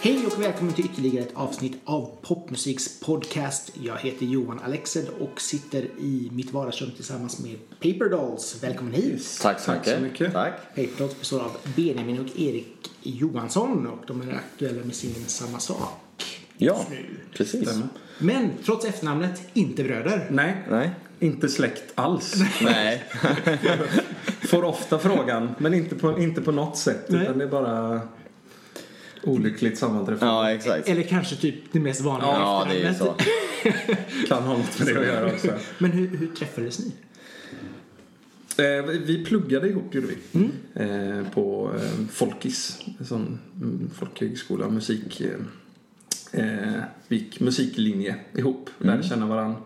Hej och välkommen till ytterligare ett avsnitt av Popmusiks podcast. Jag heter Johan Alexed och sitter i mitt vardagsrum tillsammans med Paper Dolls. Välkommen hit! Tack så Tack mycket. så mycket. Tack. Paper Dolls består av Benjamin och Erik Johansson och de är aktuella med singeln Samma sak. Ja, nu. precis. Men trots efternamnet, inte bröder. Nej, Nej. Inte släkt alls. Nej. Får ofta frågan, men inte på, inte på något sätt. Nej. Utan det är bara olyckligt sammanträffande. Ja, exakt. Eller kanske typ det mest vanliga Ja, det är ju så. Kan ha något med det att göra också. Men hur, hur träffades ni? Eh, vi- pluggade ihop gjorde vi. Mm. Eh, på eh, Folkis. Mm, folkhögskola. Musik. Vi gick musiklinje ihop. Lärde känna varandra.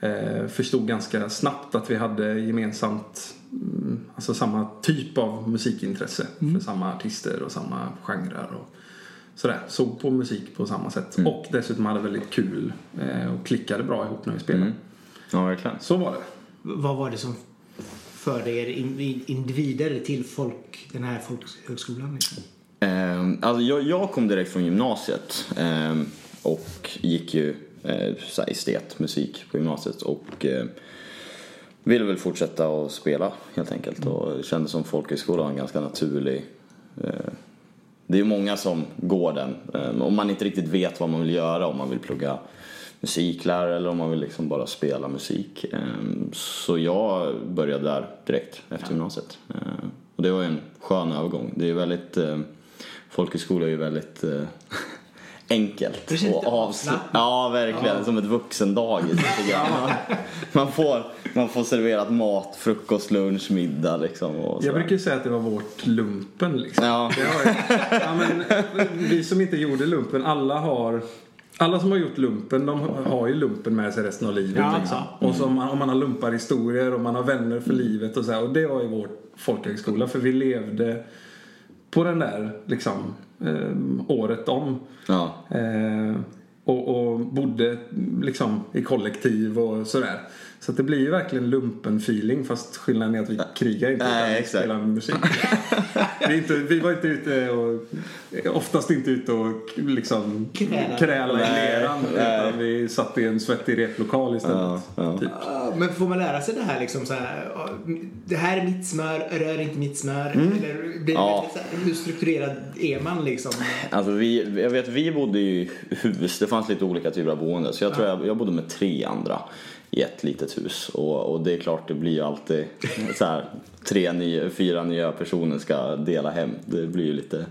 Eh, förstod ganska snabbt att vi hade gemensamt mm, alltså samma typ av musikintresse för samma artister och samma genrer och sådär. Såg på musik på samma sätt. Och dessutom hade väldigt kul eh, och klickade bra ihop när vi spelade. Mm. Ja, verkligen. Så var det. Vad var det som förde er in- individer till folk, den här folkhögskolan? Liksom? Ehm, alltså jag, jag kom direkt från gymnasiet ehm, och gick ju eh, så här estet, musik på gymnasiet och eh, ville väl fortsätta att spela helt enkelt och det kändes som folkhögskolan var en ganska naturlig eh, det är ju många som går den eh, om man inte riktigt vet vad man vill göra om man vill plugga musiklärare eller om man vill liksom bara spela musik. Eh, Så jag började där direkt efter gymnasiet. Eh, Och det var ju en skön övergång. Det är ju väldigt, eh, folkhögskola är ju väldigt eh, enkelt. Och avslappnat. Ja, verkligen. Som ett vuxendagis man, får, man får serverat mat, frukost, lunch, middag liksom. Och Jag brukar ju säga att det var vårt lumpen liksom. Ja. Det har ju, ja, men, vi som inte gjorde lumpen, alla har alla som har gjort lumpen, de har ju lumpen med sig resten av livet. Ja, liksom. ja. Och så om man, om man har lumparhistorier och man har vänner för livet och så här. Och det var ju vår folkhögskola för vi levde på den där liksom eh, året om. Ja. Eh, och, och bodde liksom i kollektiv och sådär. Så att det blir ju verkligen lumpen-feeling fast skillnaden är att vi krigar inte Nej, utan exakt. spelar musik. vi, är inte, vi var inte ute och oftast inte ute och liksom Kräla. i leran utan vi satt i en svettig replokal istället. Ja, ja. Typ. Men får man lära sig det här liksom så här, det här är mitt smör, rör inte mitt smör. Eller blir det Ja. här, hur strukturerad är man liksom? Alltså vi, jag vet, vi bodde i hus. Det fanns lite olika typer av boende. Så jag tror jag, jag bodde med tre andra i ett litet hus. Och, och det är klart, det blir ju alltid så här, tre, nya, fyra nya personer ska dela hem. Det blir ju lite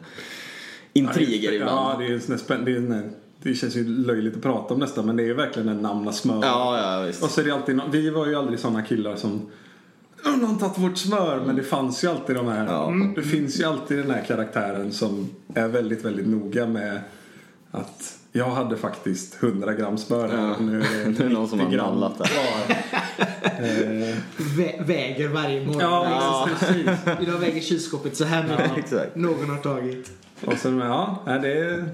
intriger Ja, ibland. det, är, spänn- det, är, sån här- det känns ju löjligt att prata om nästan men det är verkligen en namna smör. Ja, ja, visst. Och så är det alltid, vi var ju aldrig sådana killar som "Åh, någon har tagit vårt smör men det fanns ju alltid de här. Ja. Det finns ju alltid den här karaktären som är väldigt, väldigt noga med att jag hade faktiskt 100 gram smör här Ja. nu är Det är någon som har 90 gram nallat det. Eh, Vä väger varje morgon. ja, precis. Idag väger kylskåpet så här mycket. Ja, exakt. Någon har tagit. Och sen, ja, det är,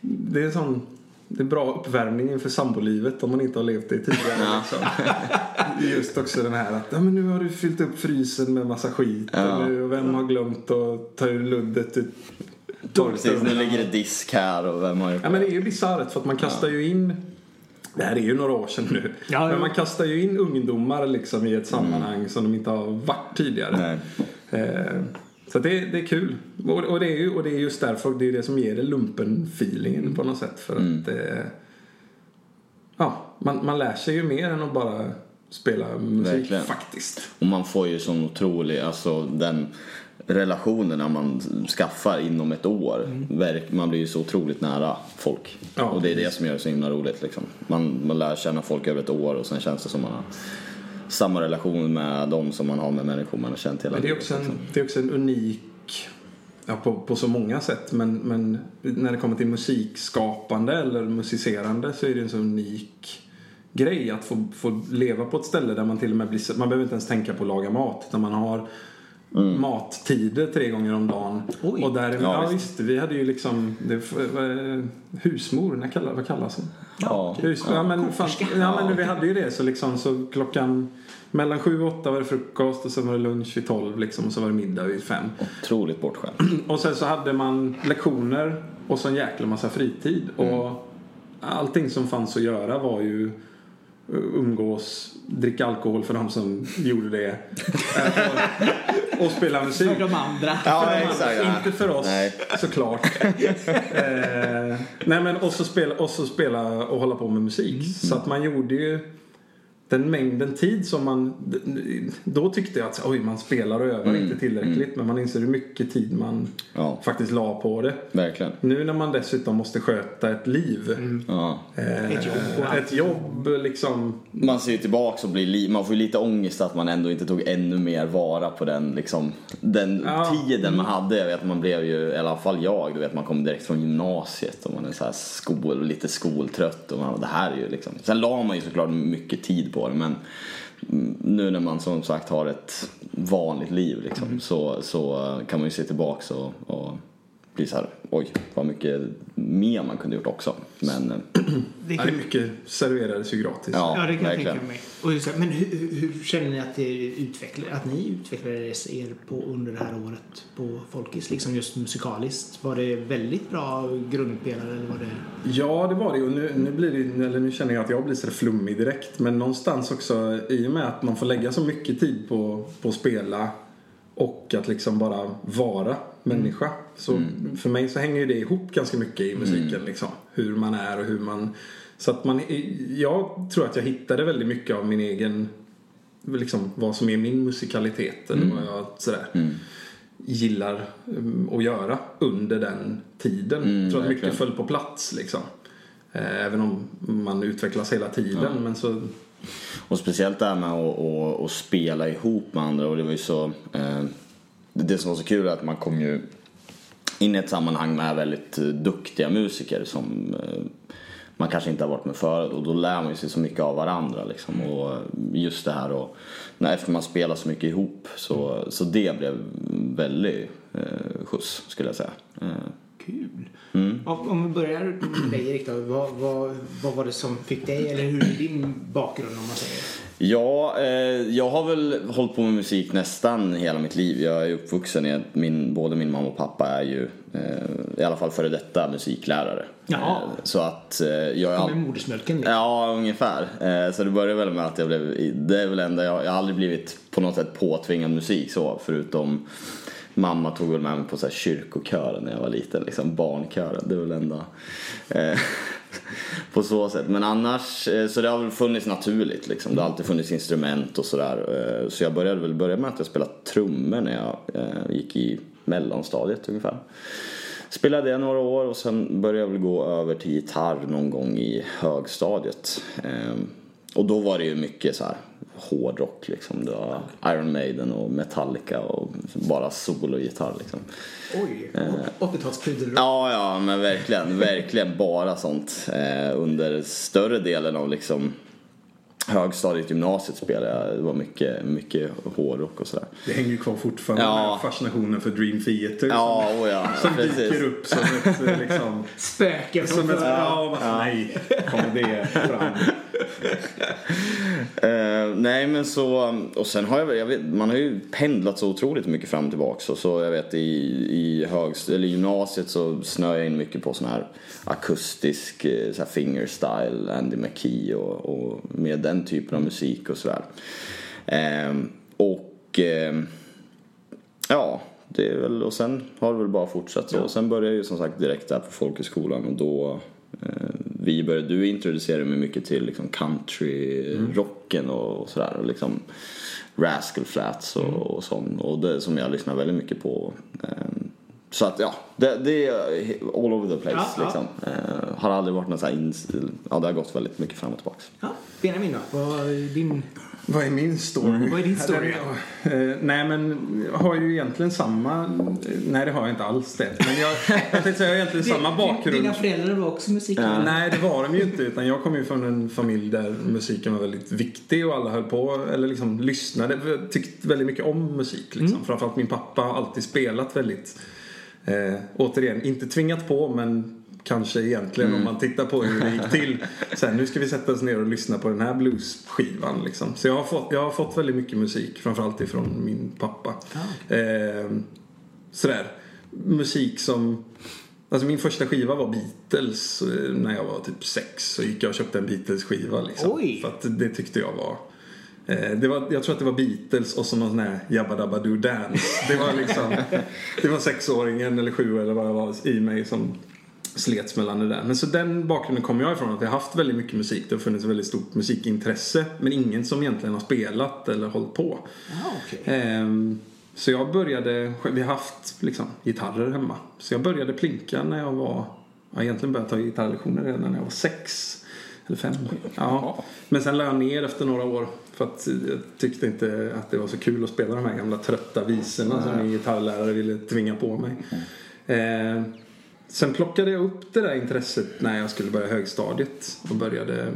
det är sån det är bra uppvärmning inför sambolivet om man inte har levt det tidigare. Ja. Liksom. Just också den här att ja, men nu har du fyllt upp frysen med massa skit. Ja. Eller, och vem har glömt att ta ur luddet Precis, nu ligger det disk här och vem har gjort Ja men det är ju bisarrt för att man kastar ju in det här är ju några år sedan nu. Ja, men man kastar ju in ungdomar liksom i ett sammanhang som de inte har varit tidigare. Nej. Eh, så det, det är kul. Och, och, det är ju, och det är just därför det är det som ger det lumpen-feelingen på något sätt. För Mm. att eh, ja, man, man lär sig ju mer än att bara spela musik Verkligen. faktiskt. Och man får ju sån otrolig, alltså den relationerna man skaffar inom ett år. Verk- Man blir ju så otroligt nära folk. Ja, och det är det som gör det så himla roligt liksom. Man, man lär känna folk över ett år och sen känns det som man har samma relation med dem som man har med människor man har känt hela Men det är livet. också en, liksom. det är också en unik, ja, på, på så många sätt, men, men när det kommer till musikskapande eller musicerande så är det en så unik grej att få, få leva på ett ställe där man till och med blir, man behöver inte ens tänka på att laga mat utan man har mattider tre gånger om dagen. Oj. Och där, ja, Ja, visst. vi hade ju liksom det, eh, husmor, när kallar, vad kallas hon? Ja. Hus, ja, men, fan, ja, men vi hade ju det så liksom så klockan mellan sju och åtta var det frukost och sen var det lunch vid tolv liksom och så var det middag vid fem. Otroligt bortskämd. Och sen så hade man lektioner och så en jäkla massa fritid. Och allting som fanns att göra var ju umgås, dricka alkohol för de som gjorde det. Eh, och, och spela musik. För de andra. Ja, För de exakt. andra, Inte för oss Nej. såklart. eh, nej men och så, spela, och så spela och hålla på med musik. Så att man gjorde ju den mängden tid som man... Då tyckte jag att oj, man spelar och övar inte tillräckligt. Men man inser hur mycket tid man Ja. faktiskt la på det. Verkligen. Nu när man dessutom måste sköta ett liv. Ja. Eh, Ett jobb ett jobb liksom. Man ser ju tillbaks och blir li- man får ju lite ångest att man ändå inte tog ännu mer vara på den, liksom, den Ja. tiden man hade. Jag vet man blev ju, i alla fall jag, du vet man kom direkt från gymnasiet och man är så här skol, lite skoltrött och man, det här är ju liksom. Sen la man ju såklart mycket tid på det men mm, nu när man som sagt har ett vanligt liv liksom, så, så kan man ju se tillbaks och, och bli så här, oj vad mycket mer man kunde gjort också. Men eh, Det kan, mycket serverades ju gratis. Ja. ja, det kan jag verkligen. tänka mig. Och just, men hur, hur, känner ni att, det utvecklar, att ni utvecklades er på under det här året på Folkis? Liksom just musikaliskt. Var det väldigt bra grundpelare eller var det... Ja, det var det. Och nu, nu, blir det, eller nu känner jag att jag blir så flummig direkt. Men någonstans också i och med att man får lägga så mycket tid på, på att spela och att liksom bara vara människa. Så för mig så hänger ju det ihop ganska mycket i musiken. Liksom. Hur man är och hur man... Så att man... Jag tror att jag hittade väldigt mycket av min egen... Liksom vad som är min musikalitet. Eller vad jag sådär gillar um, att göra under den tiden. Mm, jag tror att mycket föll på plats liksom. Eh, Även om man utvecklas hela tiden. Men så, Och speciellt det här med att, att, att spela ihop med andra och det var ju så eh, Det som var så kul är att man kom ju in i ett sammanhang med väldigt eh, duktiga musiker som eh, man kanske inte har varit med förut och då lär man sig så mycket av varandra liksom. och just det här och när efter man spelar så mycket ihop så, så det blev väldigt eh, skjuts skulle jag säga. Kul. Mm. Om vi börjar med dig Erik då. Vad, vad, vad var det som fick dig, eller hur är din bakgrund om man säger? Ja, eh, jag har väl hållit på med musik nästan hela mitt liv. Jag är uppvuxen i att min, både min mamma och pappa är ju eh, i alla fall före detta musiklärare. Jaha. Eh, så att eh, jag all... med modersmjölken liksom. Ja, ungefär. Eh, så det började väl med att jag blev, det är väl enda, jag, jag har aldrig blivit på något sätt påtvingad musik så, förutom Mamma tog väl med mig på så här kyrkokören när jag var liten, liksom barnkören. Det är väl enda eh, på så sätt. Men annars, eh, så det har väl funnits naturligt liksom. Det har alltid funnits instrument och sådär. Eh, så jag började väl börja med att jag spelade trummor när jag eh, gick i mellanstadiet ungefär. Spelade det några år och sen började jag väl gå över till gitarr någon gång i högstadiet. Ehm, och då var det ju mycket så här hårdrock liksom. Det var Iron Maiden och Metallica och bara sologitarr liksom. Oj, 80-talspudelrock. Ja, ja, men verkligen, verkligen bara sånt. Eh, under större delen av liksom högstadiet, gymnasiet spelade jag. Det var mycket, mycket hårdrock och sådär. det hänger ju kvar fortfarande Ja. den här fascinationen för Dream Theater. Ja, oh ja, Som, som precis. dyker upp som ett eh, liksom... Spöken från Som ett, ja, ja. nej, kommer det fram. Nej men så, och sen har jag, jag vet, man har ju pendlat så otroligt mycket fram och tillbaka. Så, så jag vet i, i högst, eller gymnasiet så snöade jag in mycket på sån här akustisk eh, så här fingerstyle, Andy McKee och, och med den typen av musik och sådär. Eh, och eh, ja, det är väl, och sen har det väl bara fortsatt så. Och sen började jag ju som sagt direkt där på folkhögskolan och då eh, vi började, du introducerade mig mycket till liksom country-rocken och, och sådär. Och liksom Rascal Flats och, och sånt. Och det som jag lyssnar väldigt mycket på. Eh, så att ja, det, det är all over the place Ja, ja. liksom. Eh, har aldrig varit någon så här ja det har gått väldigt mycket fram och tillbaka. Ja, Benjamin då? Vad är din Vad är min story? Vad är din story? Eh, nej men jag har ju egentligen samma... Nej det har jag inte alls det. Men jag, jag tänkte säga jag har egentligen samma bakgrund. Dina föräldrar var också musiklärare? Nej det var de ju inte utan jag kom ju från en familj där musiken var väldigt viktig och alla höll på eller liksom lyssnade. Tyckte väldigt mycket om musik liksom. Mm. Framförallt min pappa har alltid spelat väldigt eh, återigen, inte tvingat på men kanske egentligen mm. om man tittar på hur det gick till. Sen nu ska vi sätta oss ner och lyssna på den här bluesskivan liksom. Så jag har fått, jag har fått väldigt mycket musik, framförallt ifrån min pappa. Ah. Eh, sådär. Musik som Alltså min första skiva var Beatles eh, när jag var typ sex. Så gick jag och köpte en Beatles-skiva liksom. Oj. För att det tyckte jag var eh, det var, jag tror att det var Beatles och så någon sån här Jabba Dabba Doo Dance. Det var liksom, det var sexåringen eller sju eller vad jag var i mig som slets mellan det där. Men så den bakgrunden kommer jag ifrån att jag har haft väldigt mycket musik. Det har funnits väldigt stort musikintresse. Men ingen som egentligen har spelat eller hållit på. Ah, okay. ehm, så jag började, vi har haft liksom gitarrer hemma. Så jag började plinka när jag var, jag egentligen började ta gitarrlektioner redan när jag var sex. Eller fem. Ja. Men sen la jag ner efter några år. För att jag tyckte inte att det var så kul att spela de här gamla trötta visorna som min gitarrlärare ville tvinga på mig. Mm. Ehm, Sen plockade jag upp det där intresset när jag skulle börja högstadiet och började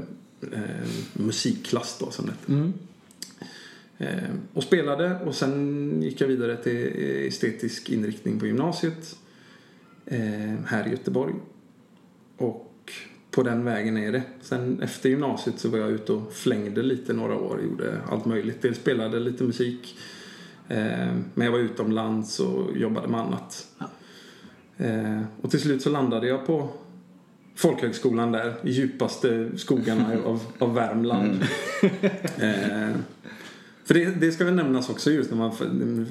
eh, musikklass då som det mm. eh, Och spelade och sen gick jag vidare till estetisk inriktning på gymnasiet eh, här i Göteborg. Och på den vägen är det. Sen efter gymnasiet så var jag ute och flängde lite några år, gjorde allt möjligt. Dels spelade lite musik eh, men jag var utomlands och jobbade med annat. Ja. Eh, och till slut så landade jag på folkhögskolan där i djupaste skogarna av, av Värmland. Mm. eh, för det, det, ska väl nämnas också just när man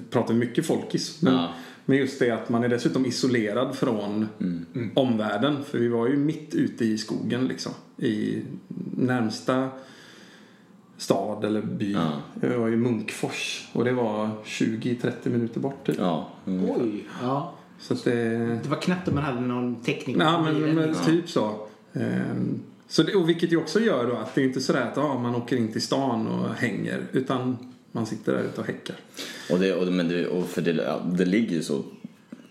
pratar mycket folkis. Men, ja. men just det att man är dessutom isolerad från mm. Mm. omvärlden. För vi var ju mitt ute i skogen liksom. I närmsta stad eller by. Ja. Jag var i Munkfors och det var 20-30 minuter bort typ. Ja. Oj. Ja. Så det... det var knappt om man hade någon täckning Ja, men, men liksom. typ så. Ehm, så det, och vilket ju också gör då att det är inte sådär att ah, man åker in till stan och hänger. Utan man sitter där ute och häckar. Och det, och, men det, och för det, det ligger ju så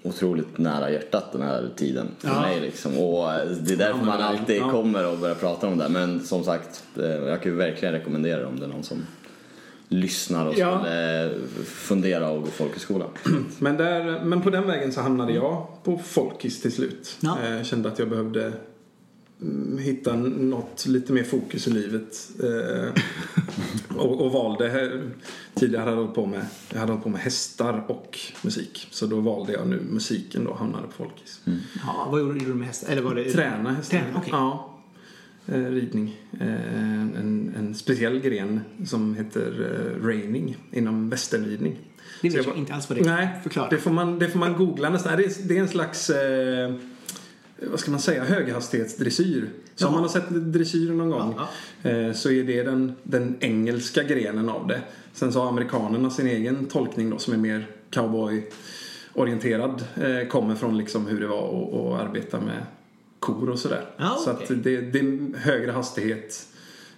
otroligt nära hjärtat den här tiden för ja. mig liksom. Och det är därför ja, man alltid ja. kommer och börjar prata om det. Men som sagt, eh, jag kan ju verkligen rekommendera det om det är någon som lyssnar och ja. skulle fundera och gå folkhögskola. Men, där, men på den vägen så hamnade jag på folkis till slut. Ja. Jag eh, kände att jag behövde mm, hitta något lite mer fokus i livet. Eh, och, och, valde, tidigare hade jag hållit på med, jag hade hållit på med hästar och musik. Så då valde jag nu musiken då hamnade på folkis. Mm. Ja, vad gjorde du med hästar? Eller var det... Träna hästar. Träna, okay. Ja eh, ridning. Eh, en, en speciell gren som heter eh, reining inom västernridning. Det vet jag, jag inte alls vad det är. Nej, Förklara. Det får man, det får man googla nästan. Det är, det är en slags eh, vad ska man säga, höghastighetsdressyr. Så om man har sett dressyr någon gång. Eh, så är det den, den engelska grenen av det. Sen så har amerikanerna sin egen tolkning då som är mer cowboy orienterad. Eh, kommer från liksom hur det var att arbeta med kor och sådär. Ah, okay. Så att det, det är högre hastighet.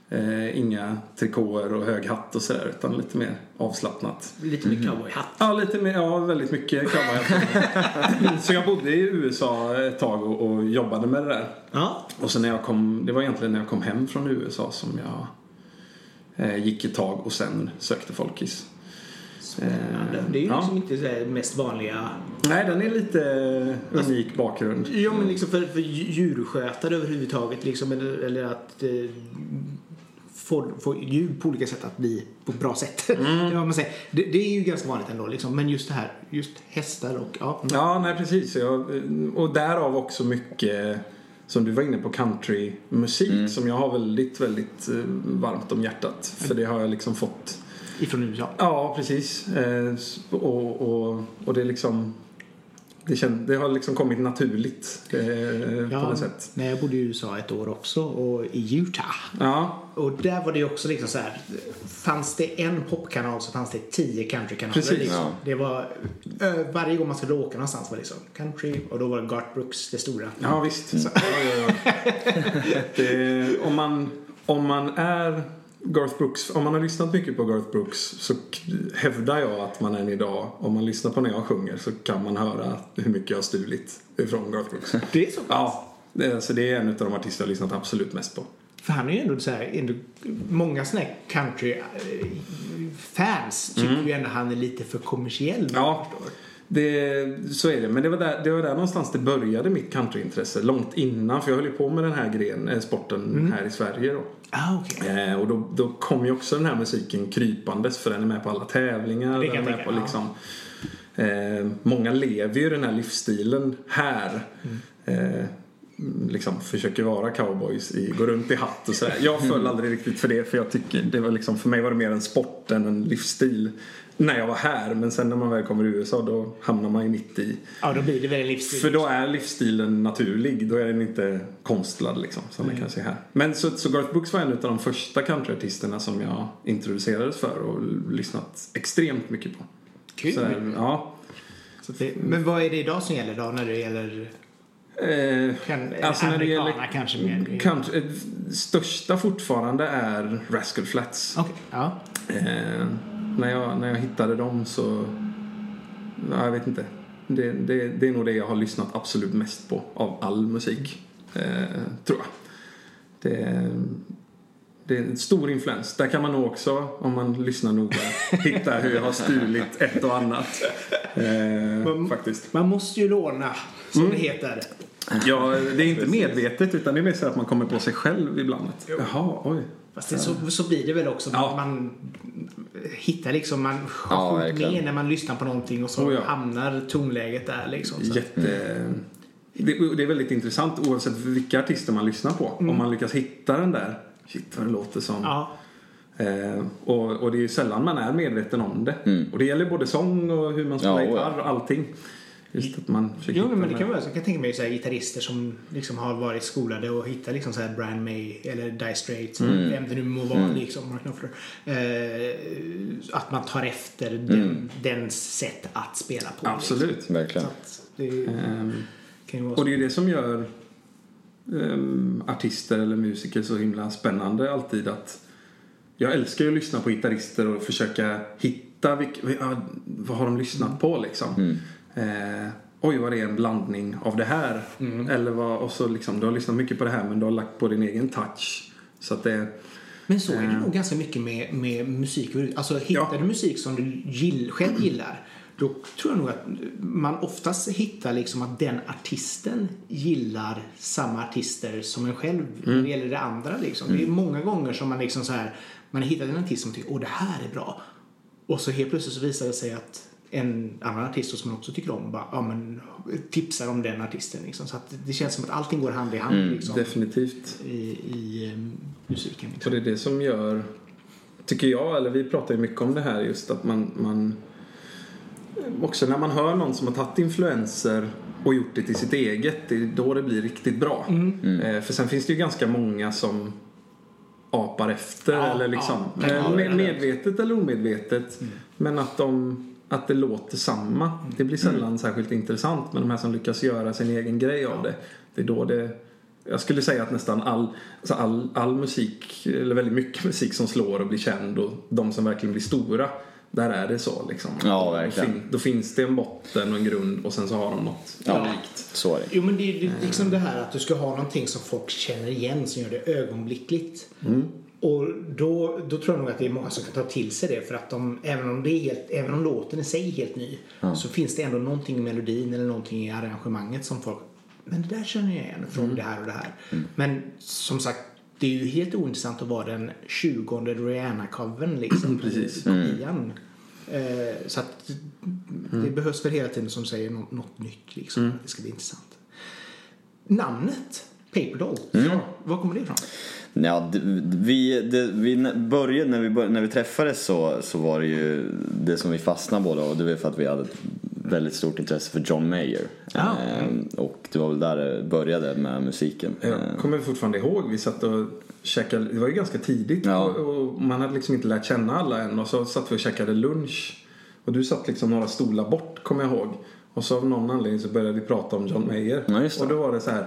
Eh, inga trikåer och hög hatt och sådär utan lite mer avslappnat. Lite mer cowboyhatt? Ja, lite mer, ja, väldigt mycket cowboyhatt. så jag bodde i USA ett tag och, och jobbade med det där. Ja. Och så när jag kom, det var egentligen när jag kom hem från USA som jag eh, gick ett tag och sen sökte folkis. Spännande. Det är ju ja. liksom inte det mest vanliga. Nej, den är lite unik alltså, bakgrund. Ja, men liksom för, för djurskötare överhuvudtaget liksom, eller, eller att eh, få, få djur på olika sätt att bli på ett bra sätt. Mm. man säger. Det, det, är ju ganska vanligt ändå liksom. Men just det här, just hästar och ja. Ja, nej precis. Jag, och därav också mycket som du var inne på countrymusik mm. som jag har väldigt, väldigt eh, varmt om hjärtat. För det har jag liksom fått Ifrån USA? Ja, precis. Eh, och, och, och det är liksom det, känd, det har liksom kommit naturligt eh, ja, på något sätt. Nej, jag bodde i USA ett år också och i Utah. Ja. Och där var det också liksom så här. Fanns det en popkanal så fanns det tio countrykanaler. Precis. Liksom. Ja. Det var varje gång man skulle åka någonstans var det liksom country och då var det Garth Brooks det stora. Ja, visst. Så, det, om, man, om man är Garth Brooks, om man har lyssnat mycket på Garth Brooks så hävdar jag att man än idag, om man lyssnar på när jag sjunger så kan man höra hur mycket jag har stulit ifrån Garth Brooks. Det är så? ja, det, är- så det är en av de artister jag har lyssnat absolut mest på. För han är ju ändå så här, ändå, många såna här country-fans tycker ju ändå han är lite för kommersiell. Ja, det, så är det. Men det var, där, det var där någonstans det började mitt countryintresse. Långt innan, för jag höll ju på med den här gren, eh, sporten här i Sverige då. Ah, okej. Eh, och då, då kom ju också den här musiken krypandes för den är med på alla tävlingar. Den är med på liksom, eh, många lever ju den här livsstilen här. Eh, liksom försöker vara cowboys, i, går runt i hatt och sådär. Jag föll aldrig riktigt för det för jag tycker det var liksom, för mig var det mer en sport än en livsstil. När jag var här, men sen när man väl kommer i USA då hamnar man ju mitt i. Ja, då blir det väl en livsstil. För då är livsstilen naturlig, då är den inte konstlad liksom som den kanske är här. Men så, så Garth Brooks var en av de första countryartisterna som jag introducerades för och lyssnat extremt mycket på. Kul. Så, ja. Så det, men vad är det idag som gäller då när det gäller Eh, kan, alltså när det gäller kanske mer? country, eh, största fortfarande är Rascal Flats. Okej, ja. Eh, när, jag, när jag hittade dem så... Ja, jag vet inte. Det, det, det är nog det jag har lyssnat absolut mest på av all musik. Eh, tror jag. Det, det är en stor influens. Där kan man nog också, om man lyssnar noga, hitta hur jag har stulit ett och annat. Eh, faktiskt. Man måste ju låna, som det heter. Ja, det är inte medvetet utan det är mer så att man kommer på sig själv ibland. Jaha, oj. Fast det, så, så blir det väl också. Ja. Man hittar liksom, man Ja, har ja, verkligen. med när man lyssnar på någonting och så Oh, ja. hamnar tonläget där liksom. Så. Jätte... Det, det är väldigt intressant oavsett vilka artister man lyssnar på. Om man lyckas hitta den där, shit vad det låter som. Ja. Eh, och, och det är ju sällan man är medveten om det. Och det gäller både sång och hur man spelar Ja, oh gitarr och allting. Just att man försöker Jo, men det kan vara så. Jag kan tänka mig så här, gitarrister som liksom har varit skolade och hittar liksom så här Brian May eller Die Straits, vem det nu må vara, liksom, Mark Knopfler. Eh, att man tar efter den, den sätt att spela på. Absolut. Liksom. Verkligen. Så att det kan ju vara och det är ju det som gör ehm, artister eller musiker så himla spännande alltid att jag älskar ju att lyssna på gitarrister och försöka hitta vilk, ja, vad har de lyssnat på liksom. Eh, oj, vad det är en blandning av det här. Eller vad, och så liksom, du har lyssnat mycket på det här men du har lagt på din egen touch. Så att det, Men så är det nog ganska mycket med, med musik. Alltså hittar Ja. du musik som du gill, själv gillar då tror jag nog att man oftast hittar liksom att den artisten gillar samma artister som en själv när det gäller det andra. Liksom. Det är många gånger som man liksom så här, man har hittat en artist som tycker åh det här är bra. Och så helt plötsligt så visar det sig att en annan artist som man också tycker om bara, ja, men, tipsar om den artisten. Liksom. Så det känns som att allting går hand i hand liksom, definitivt. i, i eh, musiken. Och Liksom. det är det som gör, tycker jag, eller vi pratar ju mycket om det här just att man, man också när man hör någon som har tagit influenser och gjort det till sitt eget, det är då det blir riktigt bra. Eh, för sen finns det ju ganska många som apar efter Ja, eller liksom ja. eh, Ja, är medvetet eller omedvetet. Men att de att det låter samma. Det blir sällan särskilt intressant. Men de här som lyckas göra sin egen grej av det. Det är då det jag skulle säga att nästan all, alltså all, all musik, eller väldigt mycket musik som slår och blir känd och de som verkligen blir stora, där är det så liksom. Ja, Då, verkligen. fin, då finns det en botten och en grund och sen så har de något Ja, unikt. så är det. Jo men det är liksom det här att du ska ha någonting som folk känner igen som gör det ögonblickligt. Och då, då tror jag nog att det är många som kan ta till sig det för att de, även om, det är helt, även om låten i sig är helt ny så finns det ändå någonting i melodin eller någonting i arrangemanget som folk men det där känner jag igen från det här och det här. Men som sagt det är ju helt ointressant att vara den 20 Rihanna-covern liksom. Precis. Kopian. Eh, så att det behövs väl hela tiden som säger något, något nytt liksom. Det ska bli intressant. Namnet Paperdoll. Ja. Var kommer det ifrån? Ja, det, vi, det, vi började, när, vi började, när vi träffades så, så var det ju det som vi fastnade båda och det var för att vi hade ett väldigt stort intresse för John Mayer. Ja. Ehm, och det var väl där det började med musiken. Jag Ehm, kommer fortfarande ihåg, vi satt och käkade, det var ju ganska tidigt Ja. och, man hade liksom inte lärt känna alla än och så satt vi och käkade lunch. Och du satt liksom några stolar bort, kommer jag ihåg. Och så av någon anledning så började vi prata om John Mayer. Ja. Och då var det så här,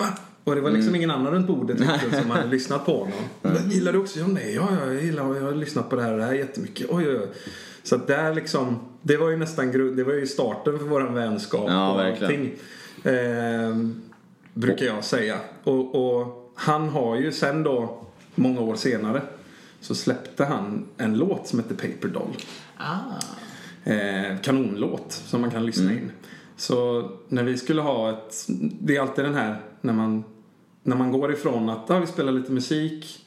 "Va? Och det var liksom ingen annan runt bordet riktigt som hade lyssnat på honom. Men gillar du också John Mayer? Ja, ja, jag gillar jag har lyssnat på det här och det här jättemycket. Oj, oj, oj. Så att där liksom, det var ju nästan grund, det var ju starten för våran vänskap Ja, och verkligen. allting. Ehm, brukar jag säga. Och, och han har ju sen då, många år senare, så släppte han en låt som heter Paper Doll. Ah. Eh, kanonlåt som man kan lyssna in. Så när vi skulle ha ett, det är alltid den här när man, när man går ifrån att ah, vi spelar lite musik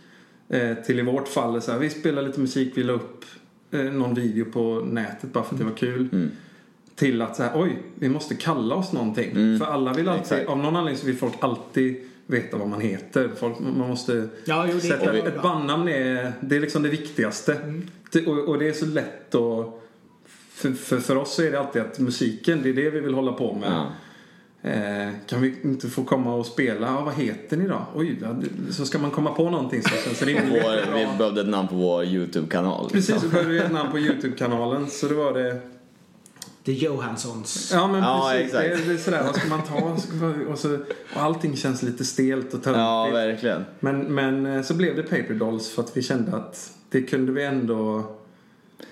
eh, till i vårt fall så här, vi spelar lite musik, vi la upp eh, någon video på nätet bara för att det var kul. Till att så här, oj, vi måste kalla oss någonting. För alla vill alltid, Exakt. av någon anledning så vill folk alltid veta vad man heter. Folk, man måste Ja, jo, sätta ett bandnamn är, det är liksom det viktigaste. Det, och, och det är så lätt att för, för, för oss så är det alltid att musiken, det är det vi vill hålla på med. Ja. Eh, kan vi inte få komma och spela? Ja, vad heter ni då? Oj, ja, så ska man komma på någonting som känns rimligt. Vår, vi behövde ett namn på vår YouTube-kanal. Precis, så började vi ett namn på YouTube-kanalen. Så det var det. The Johanssons. Ja, men Ja, precis. exakt. Det, är- det är sådär, vad ska man ta? Och, så, och allting känns lite stelt och töntigt. Ja, verkligen. Men, men eh, så blev det Paper Dolls för att vi kände att det kunde vi ändå...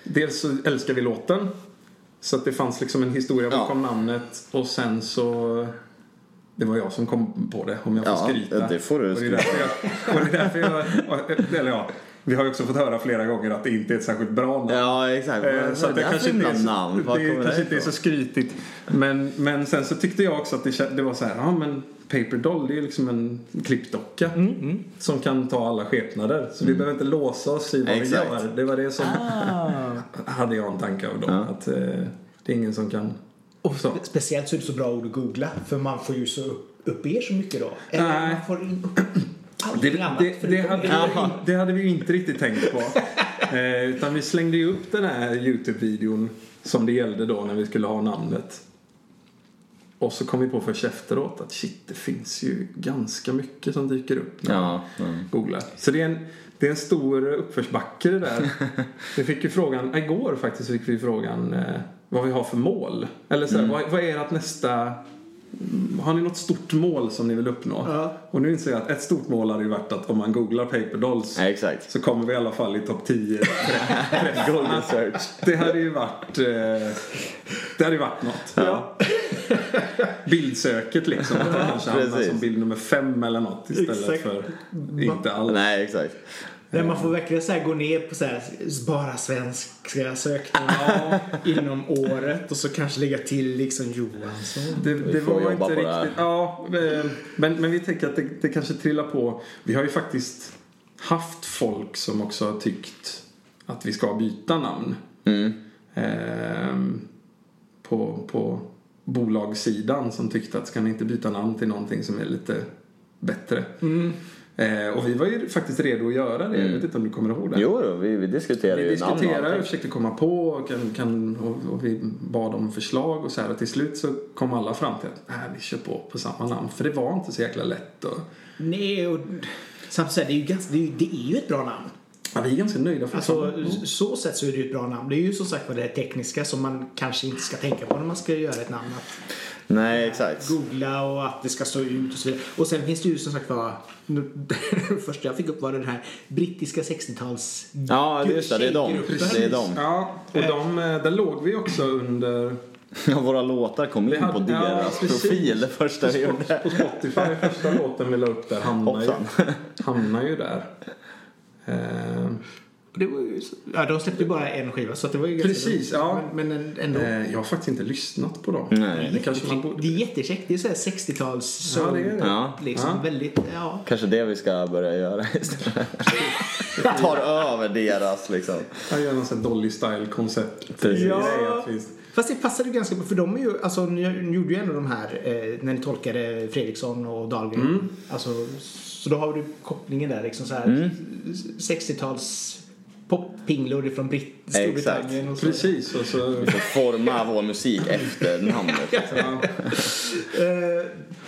Dels så älskar vi låten. Så att det fanns liksom en historia bakom namnet. Och sen så... Det var jag som kom på det, om jag får Ja, skryta. det får du och det är därför jag, jag... Eller ja, vi har ju också fått höra flera gånger att det inte är ett särskilt bra namn. Ja, exakt. Eh, Så det det kanske inte är namn? Det kanske inte är så skrytigt. Men, men sen så tyckte jag också att det, det var så här, ja men Paper Doll det är ju liksom en klippdocka. Mm, Som kan ta alla skepnader. Så vi behöver inte låsa oss i vad vi gör. Det var det som Ah. hade jag en tanke av då. Ja. Att eh, det är ingen som kan... Och Så. spe- speciellt så är det så bra ord att googla. För man får ju så upp, upp er så mycket då. Eller Nej. man får in upp Det, det, det, hade, vi, det hade vi ju inte riktigt tänkt på. Eh, utan vi slängde ju upp den här Youtube-videon som det gällde då när vi skulle ha namnet. Och så kom vi på först efteråt att shit, det finns ju ganska mycket som dyker upp när man Ja, ja. googlar. Så det är en, det är en stor uppförsbacke det där. Vi fick ju frågan, igår faktiskt fick vi frågan eh, vad vi har för mål. Eller så här, vad, vad är ert nästa har ni något stort mål som ni vill uppnå? Ja. Och nu inser jag att ett stort mål hade ju varit att om man googlar Paper Dolls Ja, exakt. så kommer vi i alla fall i topp 10 Golden search. Det hade ju varit, eh, det hade ju varit något. Ja. Bildsöket liksom. Att man kanske hamnar som bild nummer fem eller något istället Exakt. för inte alls. Nej, exakt. Där man får verkligen så här gå ner på så här, bara svenska sökningar inom året och så kanske lägga till liksom Johansson. Det, det var inte på det riktigt... Ja, men, men vi tänker att det, det kanske trillar på. Vi har ju faktiskt haft folk som också har tyckt att vi ska byta namn. Mm. Ehm, på, på bolagssidan som tyckte att ska ni inte byta namn till någonting som är lite bättre. Mm. Eh, och vi var ju faktiskt redo att göra det. Jag vet inte om du kommer ihåg det. Jo, vi, vi diskuterade Vi ju namn och allting. försökte komma på och, kan, kan, och, och vi bad om förslag och så här. Och till slut så kom alla fram till att äh, vi kör på på samma namn. För det var inte så jäkla lätt. Och, Nej, och samtidigt det är ju ganska, det är, ju- det är ju ett bra namn. Ja, vi är ganska nöjda för Alltså, det. så sätt så är det ju ett bra namn. Det är ju som sagt vad det tekniska som man kanske inte ska tänka på när man ska göra ett namn. Att Nej, exakt. googla och att det ska stå ut och så vidare. Och sen finns det ju som sagt var, det första jag fick upp var den här brittiska 60-tals Ja, just det. Det är de. Det är de. Ja, och de, eh, där låg vi också under Ja, våra låtar kom in hade- på ja, deras precis. profil det första vi på, gjorde. på Spotify. Första låten vi la upp där hamnar ju, hamnar ju där. Eh, Det var ju, ja, de släppte ju bara en skiva så det var ju Precis, ja. Men, men ändå. eh, jag har faktiskt inte lyssnat på dem. Nej. Det kanske man borde. Det är jättekäckt. Det är så här 60-tals Ja, det är det. Ja. Liksom Ja. väldigt, ja. Kanske det vi ska börja göra istället. Tar över deras liksom. Jag gör någon sån Dolly Ja. att vi- Fast det passade ju ganska bra för de är ju, alltså ni gjorde ju ändå de här eh, när ni tolkade Fredriksson och Dahlgren. Mm. Alltså, så då har du kopplingen där liksom så här 60-tals poppinglor från Britt Storbritannien och så. Precis, och så... Vi får forma vår musik efter namnet. Eh,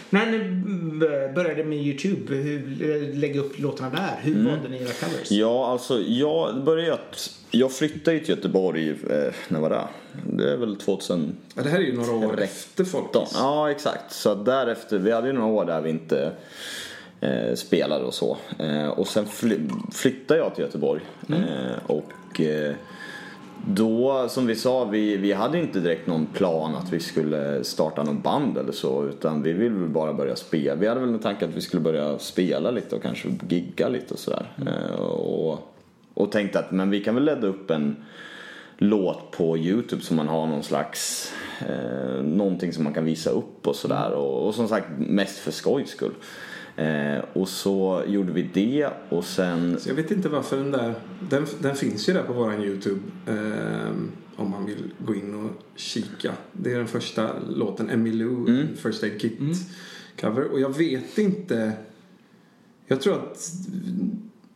När ni mm, började med Youtube, hur, lägga upp låtarna där, hur valde ni era covers? Ja, alltså jag började att... Jag flyttade ju till Göteborg, eh, när var det? Det är väl 2000... Ja, det här är ju några år efter Folkis. Ja, exakt. Så därefter, vi hade ju några år där vi inte eh, spelade och så. Eh, och sen fly, flyttade jag till Göteborg. Eh, och eh, då, som vi sa, vi, vi hade inte direkt någon plan att vi skulle starta någon band eller så. Utan vi ville väl bara börja spela. Vi hade väl en tanke att vi skulle börja spela lite och kanske gigga lite och sådär. Eh, och, och tänkte att men vi kan väl ladda upp en låt på Youtube som man har någon slags eh, någonting som man kan visa upp och sådär och, och som sagt mest för skojs skull. Eh, och så gjorde vi det och sen Så jag vet inte varför den där, den, den finns ju där på våran Youtube. ehm, om man vill gå in och kika. Det är den första låten, Emmylou, Mm. First Aid Kit cover. Och jag vet inte, jag tror att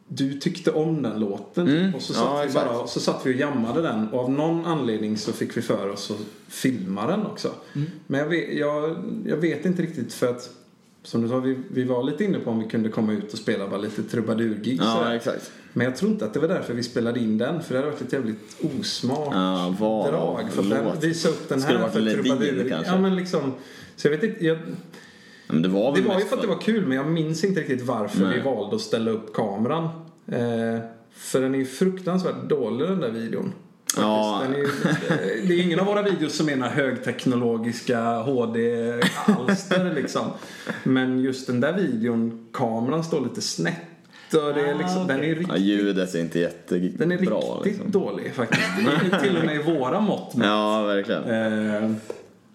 du tyckte om den låten. Mm. Och så Ja, satt, vi exakt. bara, så satt vi och jammade den. Och av någon anledning så fick vi för oss att filma den också. Mm. Men jag vet, jag, jag vet inte riktigt för att som du sa, vi, vi var lite inne på om vi kunde komma ut och spela bara lite trubadurgig Ja, exakt. Men jag tror inte att det var därför vi spelade in den. För det hade varit ett jävligt osmart Ja, vad- drag. För att visa upp den här för trubadur. Ja, men liksom. Så jag vet inte. Jag, Men det var det var ju för att det var kul men jag minns inte riktigt varför Nej. vi valde att ställa upp kameran. Eh, för den är ju fruktansvärt dålig den där videon. Ja. Är, det är ingen av våra videos som är några högteknologiska HD-alster liksom. Men just den där videon, kameran står lite snett. Och det är liksom, Ah, Den är okej. Ja, riktigt, ljudet är inte jättebra. den är riktigt liksom. dålig faktiskt. Det är till och med i våra mått. Ja, verkligen. Eh,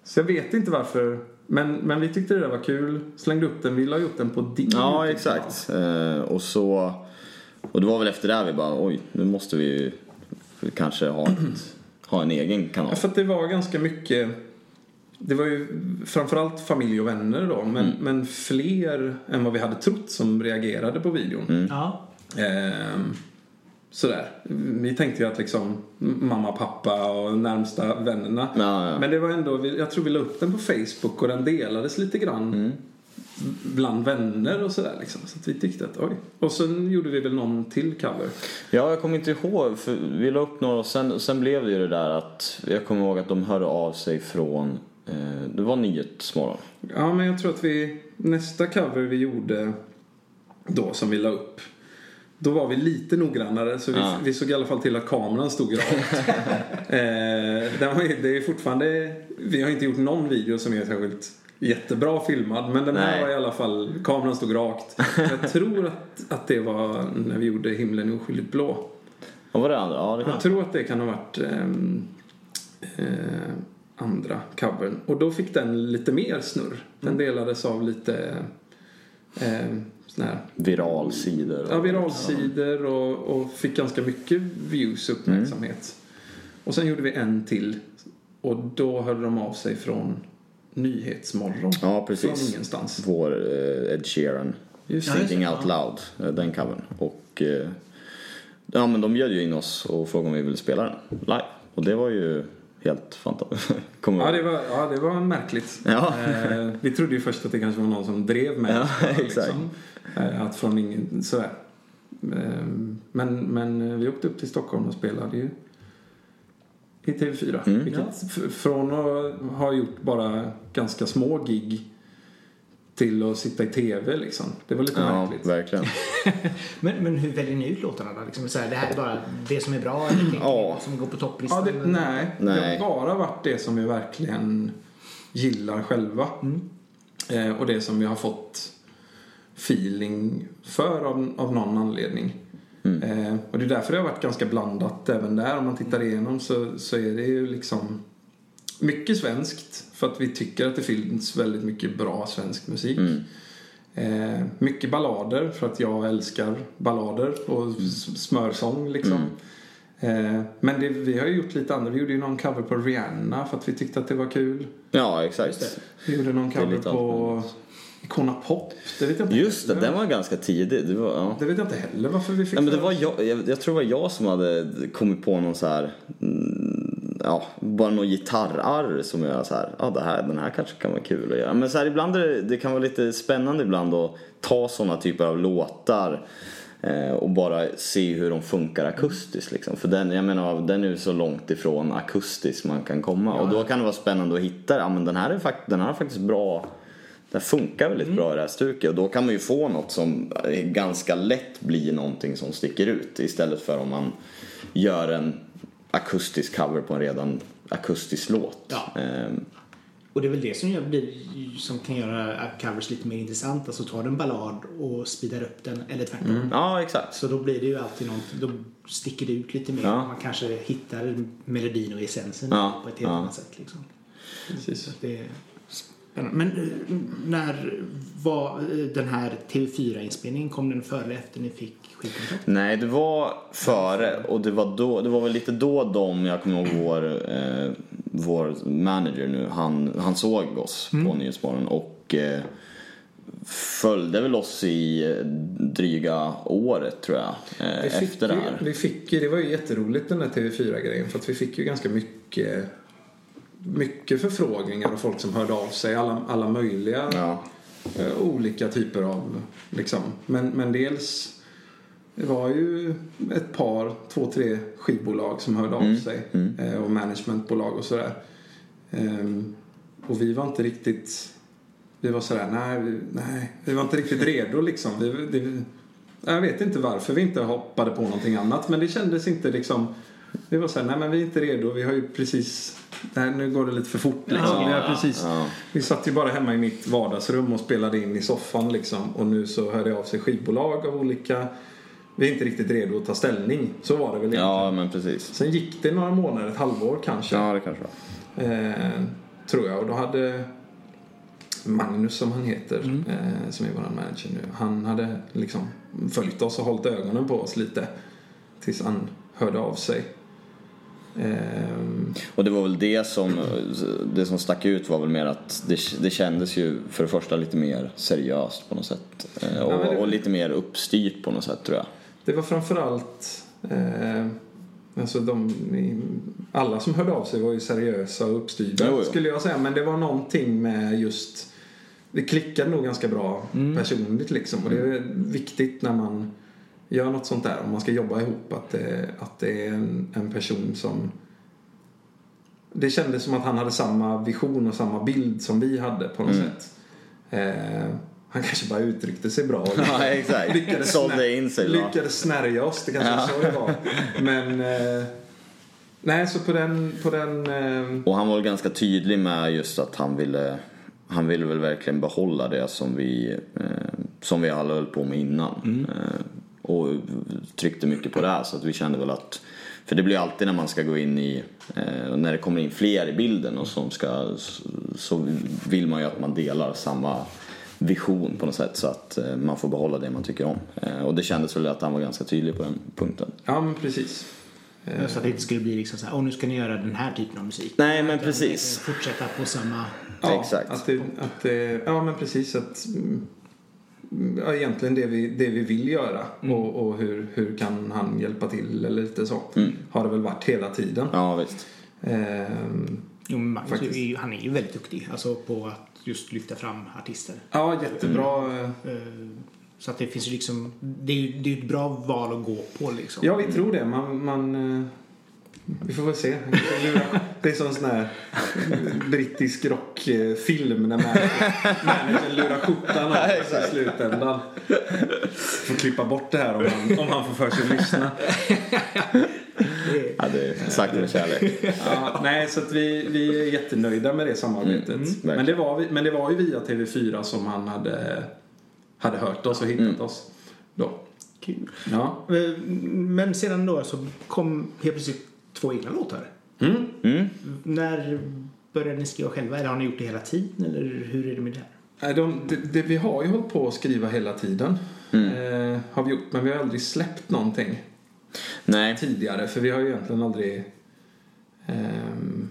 så jag vet inte varför. Men, men vi tyckte det där var kul. Slängde upp den. Vi la upp den på din Ja, exakt. Eh, och så... Och det var väl efter det här vi bara, oj, nu måste vi ju kanske ha, ett, ha en egen kanal. Ja, för att det var ganska mycket Det var ju framförallt familj och vänner då men, Mm. men fler än vad vi hade trott som reagerade på videon. Mm. Ja. Ehm, sådär. Vi tänkte ju att liksom mamma, pappa och närmsta vännerna. Ja, ja. Men det var ändå, jag tror vi la upp den på Facebook och den delades lite grann Mm. Bland vänner och sådär liksom. Så att vi tyckte att oj. Och sen gjorde vi väl någon till cover. Ja, jag kommer inte ihåg. För vi la upp några och sen, sen blev det ju det där att jag kommer ihåg att de hörde av sig från eh, det var Nyhetsmorgon. Ja, men jag tror att vi, nästa cover vi gjorde då som vi la upp. Då var vi lite noggrannare så vi, Ja. vi såg i alla fall till att kameran stod rakt. eh, det är fortfarande, vi har inte gjort någon video som är särskilt jättebra filmad. Men den här Nej. var i alla fall, kameran stod rakt. Jag tror att, att det var när vi gjorde Himlen är oskyldigt blå. Vad var det andra? Ja, det Jag kan... tror att det kan ha varit ehm, eh, andra covern. Och då fick den lite mer snurr. Den Mm. delades av lite eh, sån Viralsidor. och- ja, viralsidor och, och fick ganska mycket views och uppmärksamhet. Och sen gjorde vi en till. Och då hörde de av sig från Nyhetsmorgon. Ja, Från precis. ingenstans. Vår eh, Ed Sheeran. Just Ja, det. Thinking det, Out ja. Loud, eh, den covern. Och eh, ja, men de bjöd ju in oss och frågade om vi ville spela den live. Och det var ju helt fantastiskt. Ja det, var, ja, det var märkligt. Ja. Eh, vi trodde ju först att det kanske var någon som drev med Ja, bara, exakt. Eh, att från ingen, sådär. Eh, men, men vi åkte upp till Stockholm och spelade ju i TV4. Mm. Vilket, Ja. Från att ha gjort bara ganska små gig till att sitta i TV liksom. Det var lite Ja, märkligt. verkligen. Men, men hur väljer ni ut låtarna då? Liksom så här, det här är bara det som är bra eller Ja. som går på Ja, topplistan? det, nej, det Nej. har bara varit det som vi verkligen gillar själva. Mm. Eh, och det som vi har fått feeling för av, av någon anledning. Mm. Eh, och det är därför det har varit ganska blandat även där. Om man tittar igenom så, så är det ju liksom mycket svenskt. För att vi tycker att det finns väldigt mycket bra svensk musik. Mm. Eh, mycket ballader för att jag älskar ballader och s- smörsång liksom. Eh, men det, vi har ju gjort lite andra. Vi gjorde ju någon cover på Rihanna för att vi tyckte att det var kul. Ja, exakt. Vi gjorde någon cover på allt Icona Pop. Det vet jag inte Just det, den var ganska tidig. Det var, ja. Det vet jag inte heller varför vi fick Ja, men det var jag, jag, jag tror det var jag som hade kommit på någon så här mm, ja, bara någon gitarrarr som jag så här, ja det här, den här kanske kan vara kul att göra. Men så här, ibland är det, det kan vara lite spännande ibland att ta sådana typer av låtar eh, och bara se hur de funkar akustiskt liksom. För den, jag menar, den är ju så långt ifrån akustiskt man kan komma. Och då kan det vara spännande att hitta, ja men den här är fakt den här är faktiskt bra den funkar väldigt bra i det här stuket och då kan man ju få något som ganska lätt blir någonting som sticker ut istället för om man gör en akustisk cover på en redan akustisk låt. Ja. Ehm, Och det är väl det som, gör, som kan göra covers lite mer intressant. Alltså tar du en ballad och speedar upp den eller tvärtom. ja, exakt. Så då blir det ju alltid något, då sticker det ut lite mer. Ja. Man kanske hittar melodin och essensen Ja, på ett helt ja. annat sätt. Liksom. Precis. Så det. Men eh, när var eh, den här TV4-inspelningen? Kom den före eller efter ni fick skivkontrakt? Nej, det var före och det var, då, det var väl lite då de, jag kommer ihåg vår, eh, vår manager nu, han, han såg oss på Nyhetsmorgon och eh, följde väl oss i eh, dryga året tror jag, eh, efter det ju, här. vi fick ju, det var ju jätteroligt den där TV4-grejen för att vi fick ju ganska mycket mycket förfrågningar och folk som hörde av sig. Alla, alla möjliga Ja. eh, olika typer av liksom. Men, men dels det var ju ett par, två, tre skivbolag som hörde av sig. Eh, och managementbolag och sådär. Ehm, och vi var inte riktigt vi var sådär, nej, vi, nej, vi var inte riktigt redo liksom. Vi, det, jag vet inte varför vi inte hoppade på någonting annat men det kändes inte liksom vi var såhär, nej men vi är inte redo, vi har ju precis Nej, nu går det lite för fort liksom. Ja, vi, har precis, ja. vi satt ju bara hemma i mitt vardagsrum och spelade in i soffan liksom. Och nu så hörde jag av sig skivbolag av olika Vi är inte riktigt redo att ta ställning. Så var det väl egentligen. ja, men precis. Sen gick det några månader, ett halvår kanske. Ja, det kanske var. Eh, tror jag. Och då hade Magnus som han heter, eh, som är vår manager nu. Han hade liksom följt oss och hållit ögonen på oss lite. Tills han hörde av sig. Ehm, Och det var väl det som, det som stack ut var väl mer att det, det kändes ju för det första lite mer seriöst på något sätt. Eh, Och, det- och lite mer uppstyrt på något sätt tror jag. Det var framförallt eh, alltså de, alla som hörde av sig var ju seriösa och uppstyrda Jo, jo. skulle jag säga. Men det var någonting med just det klickade nog ganska bra personligt liksom. Och det är viktigt när man gör något sånt där. Om man ska jobba ihop att det, att det är en, en person som det kändes som att han hade samma vision och samma bild som vi hade på något sätt. Eh, han kanske bara uttryckte sig bra. och Ja, exakt. lyckades, snär- in sig lyckades snärja oss. Det kanske Ja. så det var. Men eh, nej, så på den, på den eh, Och han var ganska tydlig med just att han ville han ville väl verkligen behålla det som vi, eh, som vi alla höll på med innan. Eh, och tryckte mycket på det här så att vi kände väl att för det blir alltid när man ska gå in i, eh, när det kommer in fler i bilden och som ska, så vill man ju att man delar samma vision på något sätt så att eh, man får behålla det man tycker om. Eh, och det kändes väl att han var ganska tydlig på den punkten. ja men precis. Så att det inte skulle bli liksom så här, åh nu ska ni göra den här typen av musik. Nej, men Utan precis. Fortsätta på samma... Ja, Exakt. Att det, att det, ja men precis att mm, ja, egentligen det vi, det vi vill göra och, och hur, hur kan han hjälpa till eller lite så. Har det väl varit hela tiden. Ja, visst. Ehm, Jo, men Magnus är ju, han är ju väldigt duktig alltså på att just lyfta fram artister. ja, jättebra. Eh, Så att det finns ju liksom, det är ju det är ju ett bra val att gå på liksom. Ja, vi tror det. Man, man, eh, vi får väl se. Det är som en sån här brittisk rockfilm när man- managern lurar skjortan av sig i slutändan. Får klippa bort det här om han, om han får för sig att lyssna. Ja, det är sagt med kärlek. Ja, nej, så att vi, vi är jättenöjda med det samarbetet. men, det var, men det var ju via TV4 som han hade, hade hört oss och hittat oss. Då. Kul. Ja. Eh, Men sedan då så kom helt plötsligt två egna låtar. Mm. Mm. När började ni skriva själva? Eller har ni gjort det hela tiden? Eller hur är det med det här? Nej, de, det, det, vi har ju hållit på att skriva hela tiden. Eh, har vi gjort, men vi har aldrig släppt någonting Nej, tidigare. För vi har ju egentligen aldrig ehm,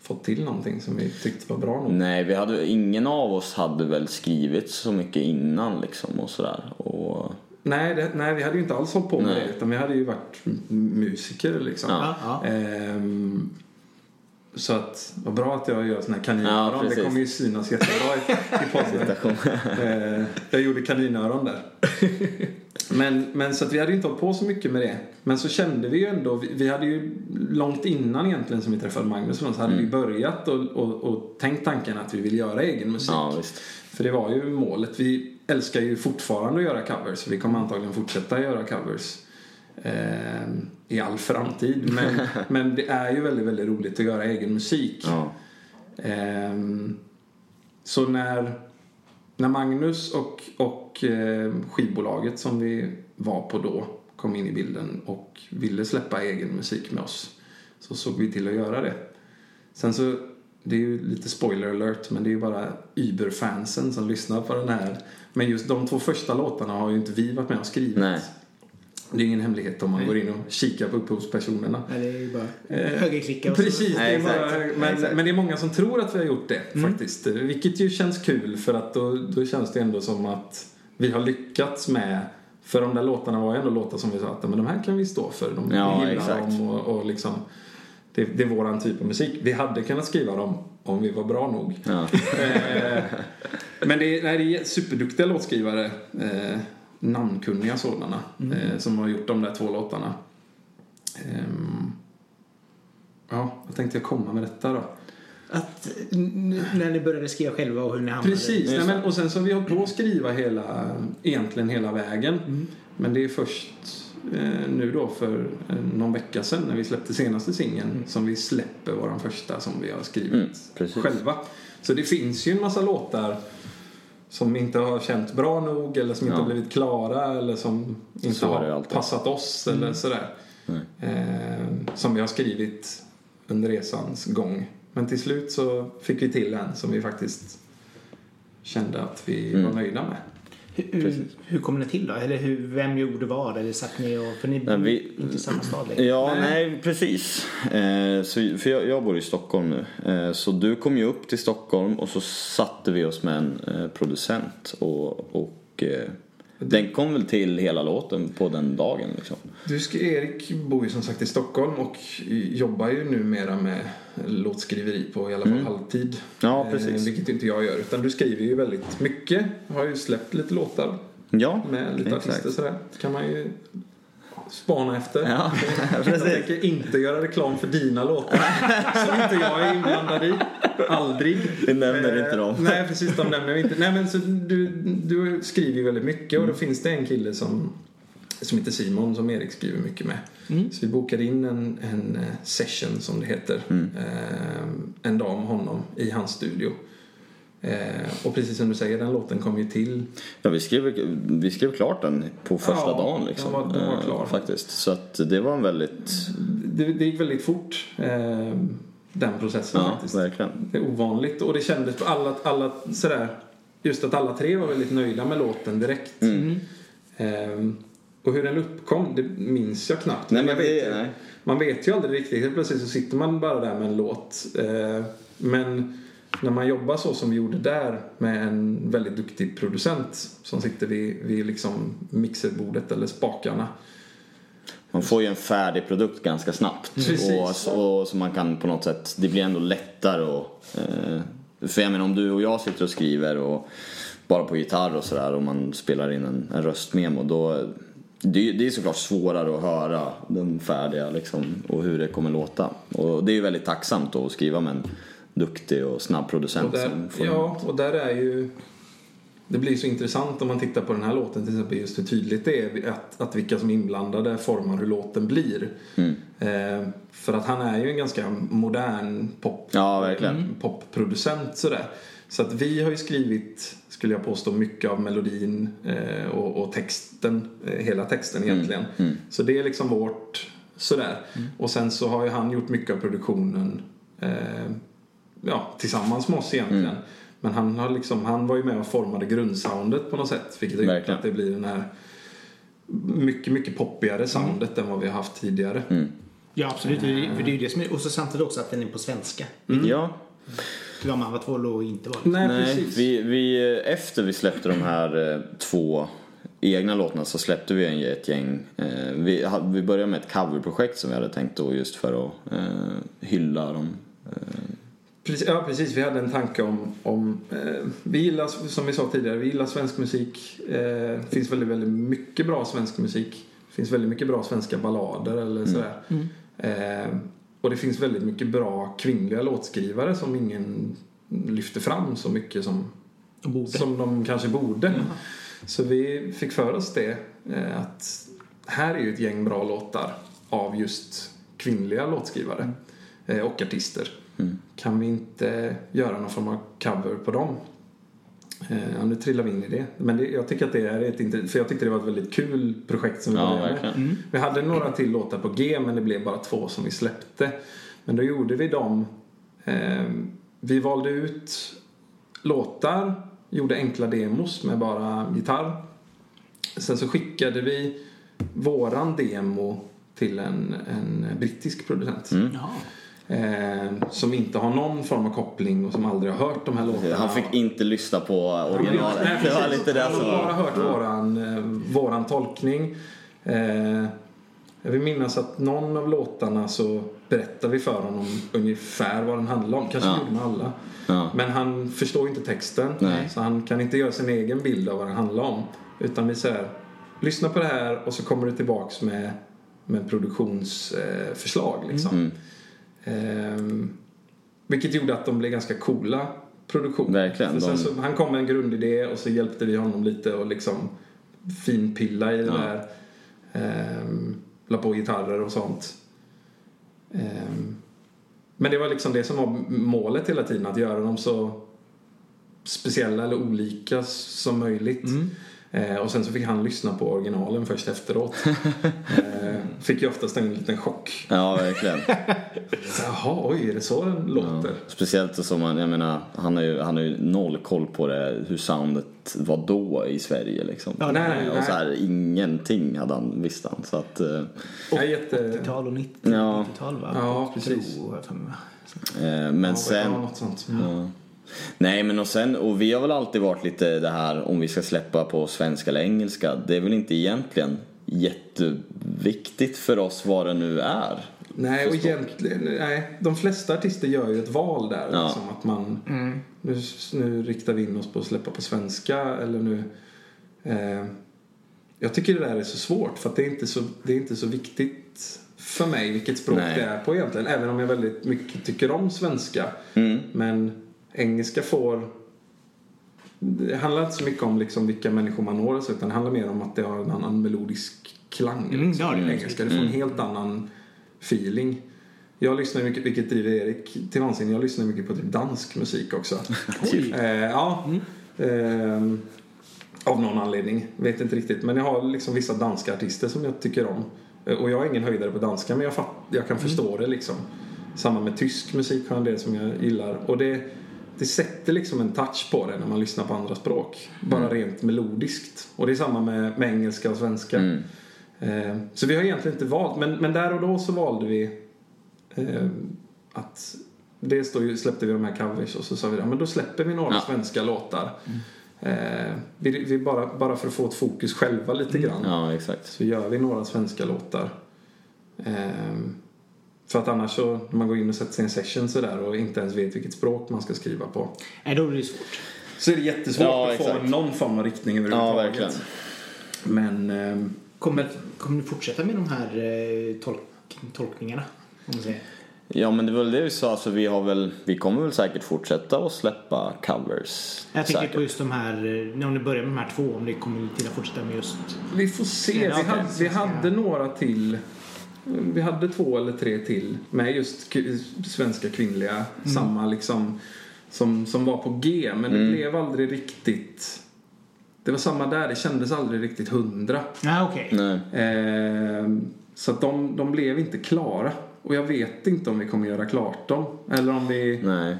fått till någonting som vi tyckte var bra nog. Nej, vi hade, ingen av oss hade väl skrivit så mycket innan liksom och sådär. Och, Nej, det, nej, vi hade ju inte alls hållit på med Nej. det. Utan vi hade ju varit musiker liksom. Ja. Ja. Ehm, så att, vad bra att jag gör såna här kaninöron. Ja, det kommer ju synas jättebra i, i podden. Eh, jag gjorde kaninöron där. Men, men så att vi hade ju inte hållit på så mycket med det. Men så kände vi ju ändå, vi, vi hade ju långt innan egentligen som vi träffade Magnus så hade vi börjat och, och, och tänkt tanken att vi vill göra egen musik. Ja, visst. För det var ju målet. Vi älskar ju fortfarande att göra covers. Vi kommer antagligen fortsätta göra covers eh, i all framtid. Men, men det är ju väldigt, väldigt roligt att göra egen musik. Ja. Ehm, så när, när Magnus och, och eh, skivbolaget som vi var på då kom in i bilden och ville släppa egen musik med oss så såg vi till att göra det. Sen så, det är ju lite spoiler alert men det är ju bara Uber-fansen som lyssnar på den här. Men just de två första låtarna har ju inte vi varit med och skrivit. Nej. Det är ingen hemlighet om man går in och kikar på upphovspersonerna. Nej, det är ju bara Eh, högerklicka och. Precis, det Nej, exakt. bara, Nej, men, exakt. men det är många som tror att vi har gjort det Mm. faktiskt. Vilket ju känns kul för att då, då känns det ändå som att vi har lyckats med för de där låtarna var ju ändå låtar som vi sa att men de här kan vi stå för. De Ja, gillar exakt. dem och, och liksom det, det är våran typ av musik. Vi hade kunnat skriva dem om vi var bra nog. Ja. Eh, men det är, nej, det är superduktiga låtskrivare. Eh, namnkunniga sådana. Eh, som har gjort de där två låtarna. Ehm, ja, vad tänkte jag komma med detta då? Att när ni började skriva själva och hur ni hamnade. Precis, nej, men, och sen så har vi hållit på att skriva hela, egentligen hela vägen. Men det är först nu då för eh, någon vecka sedan när vi släppte senaste singeln som vi släpper våran första som vi har skrivit Mm, själva. Så det finns ju en massa låtar som inte har känt bra nog eller som inte Ja. har blivit klara eller som inte Så har passat oss eller sådär. Eh, som vi har skrivit under resans gång. Men till slut så fick vi till en som vi faktiskt kände att vi Mm. var nöjda med. Hur, hur kom ni till då? Eller hur, vem gjorde vad? Eller satt ni och... För ni Nej, bor vi- inte i samma stad längre. Ja, Nej. nej, precis. Eh, så, för jag, jag bor i Stockholm nu. Eh, så du kom ju upp till Stockholm och så satte vi oss med en eh, producent. Och, och eh, den kom väl till hela låten på den dagen liksom. Du, ska- Erik bor ju som sagt i Stockholm och jobbar ju numera med låtskriveri på i alla fall halvtid. Mm. Ja, precis. Eh, vilket inte jag gör. Utan du skriver ju väldigt mycket. Har ju släppt lite låtar Ja, med lite exakt. artister sådär. kan man ju spana efter. Ja, Jag tänker inte göra reklam för dina låtar som inte jag är inblandad i. Aldrig. Vi nämner Eh, inte dem. Nej, precis. De nämner vi inte. Nej, men så du, du skriver ju väldigt mycket och då finns det en kille som, som heter Simon som Erik skriver mycket med. Så vi bokade in en, en eh, session som det heter. Eh, en dag med honom i hans studio. Eh, och precis som du säger, den låten kom ju till. Ja, vi skrev, vi skrev klart den på första Ja, dagen liksom. den var- den var Eh, klar. Faktiskt. Så att det var en väldigt... Det, det gick väldigt fort, eh, den processen Ja, faktiskt. verkligen. Det är ovanligt och det kändes på alla, alla sådär, just att alla tre var väldigt nöjda med låten direkt. Mm. Ehm, och hur den uppkom, det minns jag knappt. Nej, Men men jag vet, det, nej. Man vet ju aldrig riktigt. Helt plötsligt så sitter man bara där med en låt. Eh, men när man jobbar så som vi gjorde där med en väldigt duktig producent som sitter vid, vid liksom mixerbordet eller spakarna. Man får ju en färdig produkt ganska snabbt. Precis. Och, och så man kan på något sätt, det blir ändå lättare och, eh, För jag menar om du och jag sitter och skriver och bara på gitarr och sådär och man spelar in en, en röstmemo då det, det är såklart svårare att höra den färdiga liksom och hur det kommer låta. Och det är ju väldigt tacksamt då att skriva med en duktig och snabb producent Och där, som får ja, och där är ju... Det blir så intressant om man tittar på den här låten till exempel just hur tydligt det är att, att vilka som är inblandade formar hur låten blir. Mm. Eh, för att han är ju en ganska modern pop, Ja, verkligen. popproducent sådär. Så att vi har ju skrivit, skulle jag påstå, mycket av melodin eh, och, och texten, eh, hela texten egentligen. mm. Så det är liksom vårt sådär. Och sen så har ju han gjort mycket av produktionen eh, ja, tillsammans med oss egentligen. Mm. Men han, har liksom, han var ju med och formade grundsoundet på något sätt. Vilket har gjort att det blir den här mycket, mycket poppigare soundet än vad vi har haft tidigare. Mm. Ja, absolut. För det är ju det som är, och så samtidigt också att den är på svenska. Ja, De andra två låg inte var. Nej, Nej, precis. vi, vi, efter vi släppte de här eh, två egna låtarna så släppte vi en, ett gäng. Eh, vi, vi började med ett coverprojekt som vi hade tänkt då just för att eh, hylla de Precis, ja, precis. Vi hade en tanke om... om eh, vi gillar, som vi sa tidigare, vi gillar svensk musik. Eh, Det finns väldigt, väldigt mycket bra svensk musik. Det finns väldigt mycket bra svenska ballader eller sådär. Eh, och det finns väldigt mycket bra kvinnliga låtskrivare som ingen lyfter fram så mycket som, De borde. som de kanske borde. Så vi fick för oss det. Eh, att här är ju ett gäng bra låtar av just kvinnliga låtskrivare eh, och artister. Kan vi inte göra någon form av cover på dem? Eh, ja, nu trillar vi in i det. Men det, jag tycker att det är ett inte, för jag tyckte det var ett väldigt kul projekt som vi Ja, började med. verkligen. Vi hade några till låtar på G men det blev bara två som vi släppte. Men då gjorde vi dem. Eh, vi valde ut låtar, gjorde enkla demos med bara gitarr. Sen så skickade vi våran demo till en, en brittisk producent. Ja. Eh, som inte har någon form av koppling och som aldrig har hört de här låtarna. Han fick inte lyssna på originalet. Nej, Det var lite det Han har bara hört våran, eh, våran tolkning. Eh, jag vill minnas att någon av låtarna så berättar vi för honom ungefär vad den handlar om. Kanske Ja. gjorde med alla. Ja. Men han förstår inte texten. Nej. Så han kan inte göra sin egen bild av vad den handlar om. Utan vi säger lyssna på det här och så kommer du tillbaks med, med produktionsförslag. Förslag, liksom. Mm. Ehm, vilket gjorde att de blev ganska coola produktioner. Verkligen, de- så, han kom med en grundidé och så hjälpte vi honom lite och liksom finpilla i det Ja. där. Ehm, la på gitarrer och sånt. Ehm, men det var liksom det som var målet hela tiden, att göra dem så speciella eller olika som möjligt. Eh, och sen så fick han lyssna på originalen först efteråt. eh, fick ju oftast en liten chock. Ja, verkligen. Så, Jaha, oj, är det så den låter? Speciellt som man, jag menar, han har ju, han har ju noll koll på det, hur soundet var då i Sverige liksom. Ja, nej, och nej. så här, ingenting hade han, visste han. Så att, eh, är jätte... 80-tal och 90, Ja. 90-tal va? Ja, precis. Mig. eh, men Ja, sen... Ja, något sånt. Ja. Nej men och sen, och vi har väl alltid varit lite det här om vi ska släppa på svenska eller engelska. Det är väl inte egentligen jätteviktigt för oss vad det nu är. Nej, och egentligen, nej, de flesta artister gör ju ett val där. Ja. Liksom, att man, nu, nu riktar vi in oss på att släppa på svenska eller nu... Eh, jag tycker det där är så svårt för att det är inte så, det är inte så viktigt för mig vilket språk Nej. det är på egentligen. Även om jag väldigt mycket tycker om svenska. Mm. Men engelska får... Det handlar inte så mycket om liksom vilka människor man når utan det handlar mer om att det har en annan melodisk klang. Mm, liksom, det har det. engelska. Det får en helt annan feeling. Jag lyssnar mycket, vilket driver Erik till vansinne, jag lyssnar mycket på typ dansk musik också. Eh, ja. Ehm, av någon anledning, vet inte riktigt. Men jag har liksom vissa danska artister som jag tycker om. Eh, Och jag är ingen höjdare på danska men jag, fatt, jag kan förstå det liksom. Samma med tysk musik har en del som jag gillar. Och det, det sätter liksom en touch på det när man lyssnar på andra språk. Bara rent melodiskt. Och det är samma med, med engelska och svenska. Mm. Eh, så vi har egentligen inte valt, men, men där och då så valde vi eh, att dels då släppte vi de här covers och så sa vi ja, men då släpper vi några Ja. svenska låtar. Eh, vi, vi bara, bara för att få ett fokus själva lite grann Ja, så gör vi några svenska låtar. Eh, för att annars så, när man går in och sätter sig i en session sådär och inte ens vet vilket språk man ska skriva på. Nej, då är det svårt. Så är det jättesvårt Ja, att få exakt. någon form av riktning Ja, överhuvudtaget. verkligen. Men eh, Kommer, kommer ni fortsätta med de här eh, tolk, tolkningarna? Om man säger. Ja men det var väl det vi sa, alltså, vi, har väl, vi kommer väl säkert fortsätta att släppa covers. Jag tänker säkert. på just de här, eh, om ni börjar med de här två, om ni kommer till att fortsätta med just... Vi får se. Ja, Vi hade, vi hade några till. Vi hade två eller tre till med just svenska kvinnliga. Samma liksom som, som var på G. Men det blev aldrig riktigt... Det var samma där. Det kändes aldrig riktigt hundra. Okej. Nej. Ehm, så att de, de blev inte klara. Och jag vet inte om vi kommer göra klart dem. Eller om vi... Nej.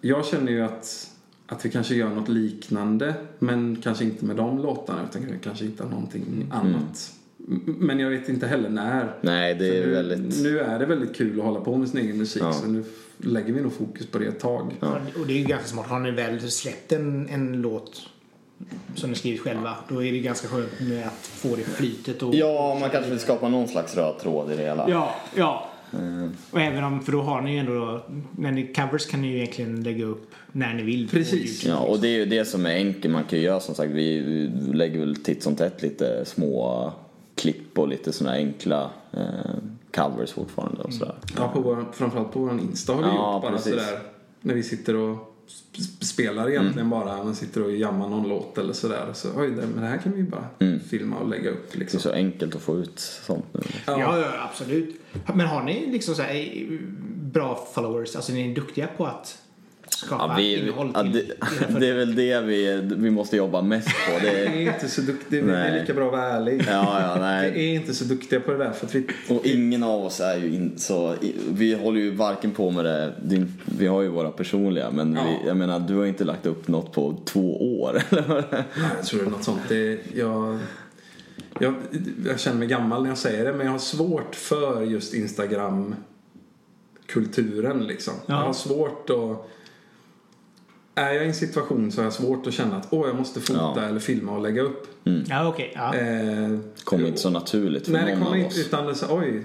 Jag känner ju att, att vi kanske gör något liknande men kanske inte med de låtarna utan vi kanske hittar någonting annat. Men jag vet inte heller när. Nej, det är nu, väldigt... nu är det väldigt kul att hålla på med sin egen musik Ja. så nu lägger vi nog fokus på det ett tag. Och det är ju ganska smart. Har ni väl släppt en, en låt som ni skrivit själva, då är det ganska skönt med att få det flytet och... Ja, man kanske vill skapa någon slags röd tråd i det hela. Ja, ja. Eh, Och även om, för då har ni ju ändå, när ni covers kan ni ju egentligen lägga upp när ni vill. Precis. YouTube. Ja, och det är ju det som är enkelt. Man kan ju göra som sagt, vi vi lägger väl titt som tätt lite små klipp och lite sådana enkla eh, covers fortfarande och sådär. Ja, på vår, framförallt på vår Insta har vi Ja, gjort bara precis. sådär. När vi sitter och sp- spelar egentligen Mm. bara. Man sitter och jammar någon låt eller sådär. Så oj, det, men det här kan vi ju bara Mm. filma och lägga upp Det är liksom. så enkelt att få ut sånt nu. Ja, ja, absolut. Men har ni liksom så här, eh, bra followers? Alltså ni är duktiga på att skapa Ja, vi, innehåll ja, till det, det är väl det vi, vi måste jobba mest på. Det Vi är, är inte så duktiga, vi är lika bra att vara ärlig. ja, ja, Vi nej. är inte så duktiga på det där för att vi... Och ingen av oss är ju in, så, vi håller ju varken på med det, din, vi har ju våra personliga men Ja. vi, jag menar du har inte lagt upp något på två år eller vad det är. Nej, jag tror det är något sånt. Det, jag, jag, jag känner mig gammal när jag säger det men jag har svårt för just Instagram-kulturen liksom. Ja. Jag har svårt att... Är jag i en situation så har jag svårt att känna att åh, jag måste fota Ja. eller filma och lägga upp. Ja, okej. Ja. Eh, Det kommer inte så naturligt för Nej, det någon kommer av inte. oss. Utan det så, oj.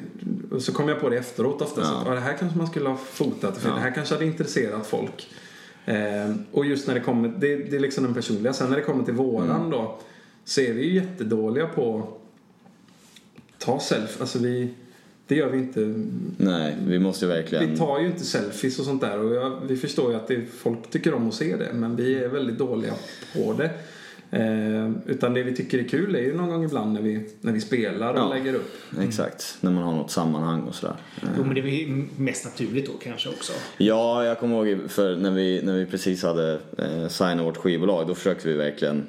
Och så kommer jag på det efteråt ofta. Så Ja. att, "Ja, det här kanske man skulle ha fotat. För Ja. det här kanske hade intresserat folk. Eh, och just när det kommer, det, det är liksom den personliga. Sen när det kommer till våran Mm. då. Så är vi ju jättedåliga på att ta selfie. Alltså vi, det gör vi inte. Nej, vi måste verkligen... Vi tar ju inte selfies och sånt där. Och jag, vi förstår ju att det, folk tycker om att se det. Men vi är väldigt dåliga på det. Eh, utan det vi tycker är kul är ju någon gång ibland när vi, när vi spelar och Ja. lägger upp. Exakt, när man har något sammanhang och sådär. Jo, men det är väl mest naturligt då kanske också. Ja, jag kommer ihåg för när vi, när vi precis hade eh, signat vårt skivbolag då försökte vi verkligen eh,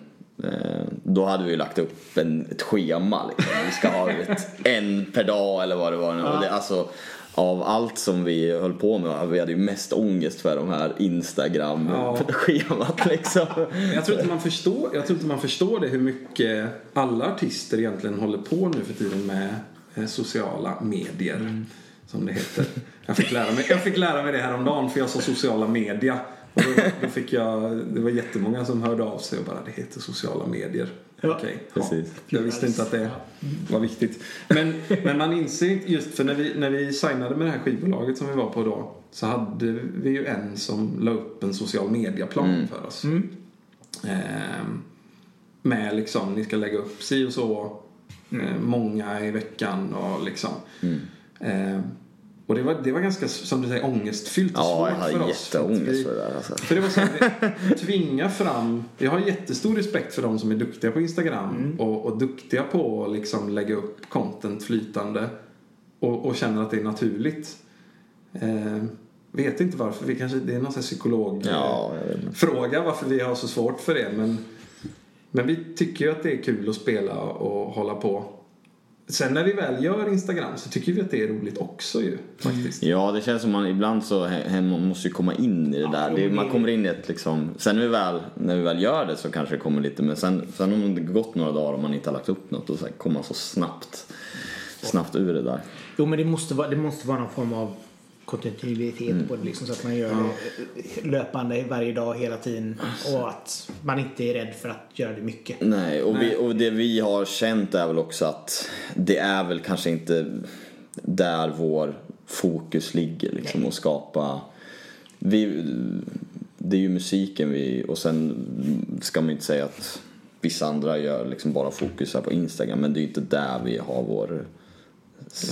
då hade vi ju lagt upp en, ett schema liksom. Vi ska ha ett, en per dag eller vad det var. Och det, alltså, av allt som vi höll på med, vi hade ju mest ångest för de här Instagram-schemat liksom. Jag tror, inte man förstår, jag tror inte man förstår det hur mycket alla artister egentligen håller på nu för tiden med eh, sociala medier. Som det heter. Jag fick, lära mig, jag fick lära mig det häromdagen för jag sa sociala media. Och då, då fick jag, det var jättemånga som hörde av sig och bara det heter sociala medier. Ja, Okej, precis. Ja, jag visste inte att det var viktigt. Men, men man inser inte, just för när vi, när vi signade med det här skivbolaget som vi var på då så hade vi ju en som la upp en social media-plan för oss. Ehm, med liksom, ni ska lägga upp si och så eh, många i veckan och liksom. Ehm, och det var, det var ganska, som du säger, ångestfyllt och Ja, jag svårt för hade oss. för att jätteångest vi- för det där alltså. för det var så här, vi tvingar fram, jag har jättestor respekt för de som är duktiga på Instagram och, och duktiga på att liksom lägga upp content flytande och, och känner att det är naturligt. Eh, vet inte varför, vi kanske, det är någon sån här psykolog Ja, jag varför vi har så svårt för det men, men vi tycker ju att det är kul att spela och hålla på. Sen när vi väl gör Instagram så tycker vi att det är roligt också ju faktiskt. Ja, det känns som man ibland så man måste ju komma in i det där. Det, man kommer in i ett liksom, sen när vi, väl, när vi väl gör det så kanske det kommer lite, men sen, sen om det gått några dagar och man inte har lagt upp något, då så kommer man så snabbt, snabbt ur det där. Jo, men det måste vara, det måste vara någon form av kontinuitet på det liksom, så att man gör det löpande varje dag hela tiden och att man inte är rädd för att göra det mycket. Nej, och, Vi, och det vi har känt är väl också att det är väl kanske inte där vår fokus ligger liksom att skapa vi, det är ju musiken vi och sen ska man inte säga att vissa andra gör liksom bara fokus här på Instagram men det är ju inte där vi har vår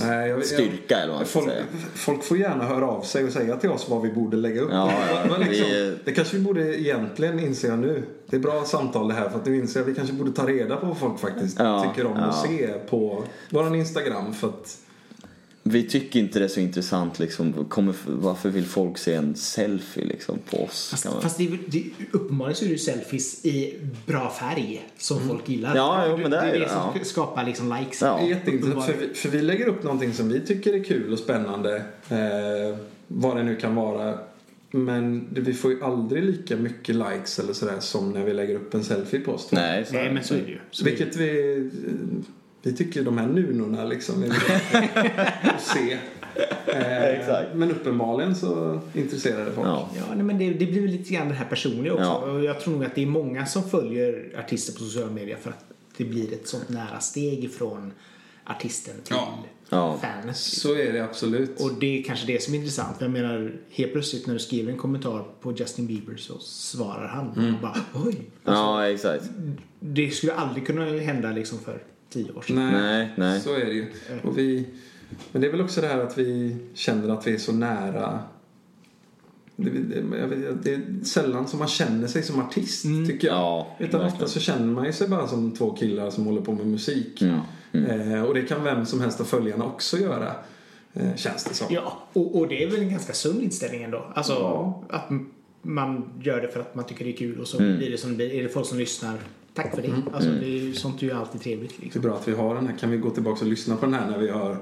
Nej, jag- styrka eller vad man Folk, säga. folk får gärna höra av sig och säga till oss vad vi borde lägga upp. Ja, ja, liksom, vi- Det kanske vi borde egentligen inse jag nu. Det är bra samtal det här för att nu inser att vi kanske borde ta reda på vad folk faktiskt Ja, tycker om att ja. se på våran Instagram för att Vi tycker inte det är så intressant liksom. Kommer, varför vill folk se en selfie liksom på oss? Fast, kan man- fast det, det, uppenbarligen så är det ju selfies i bra färg som folk gillar. Ja, jo, men det är det är det det, som ja. skapar liksom likes. Ja. jätteintressant för vi, för vi lägger upp någonting som vi tycker är kul och spännande. Eh, vad det nu kan vara. Men vi får ju aldrig lika mycket likes eller sådär som när vi lägger upp en selfie på oss. Nej, så, Nej, men så är det ju. Så. Vilket vi... Vi tycker de här nunorna liksom är att se. Eh. Men uppenbarligen så intresserar det folk. Ja. Ja, nej, men det, det blir väl lite grann det här personliga också. Ja. Och jag tror nog att det är många som följer artister på sociala medier för att det blir ett sånt nära steg ifrån artisten till Ja. Ja. fanet. Så är det absolut. Och det är kanske det som är intressant. Jag menar, helt plötsligt när du skriver en kommentar på Justin Bieber så svarar han. Mm. Och bara, oj. Ja, exakt. Det skulle aldrig kunna hända liksom för tio år sedan. Nej, Nej, nej. så är det ju. Och vi, men det är väl också det här att vi känner att vi är så nära det, det, det är sällan som man känner sig som artist, tycker jag. Ja, Utan ofta så känner man ju sig bara som två killar som håller på med musik. Mm. Eh, och det kan vem som helst av följarna också göra, eh, känns det som. Ja, och, och det är väl en ganska sund inställning ändå. Alltså Ja. att man gör det för att man tycker det är kul och så Mm. blir det som det blir. Är det folk som lyssnar, tack för det. Alltså det är sånt är ju alltid trevligt Det är liksom. bra att vi har den här. Kan vi gå tillbaka och lyssna på den här när vi har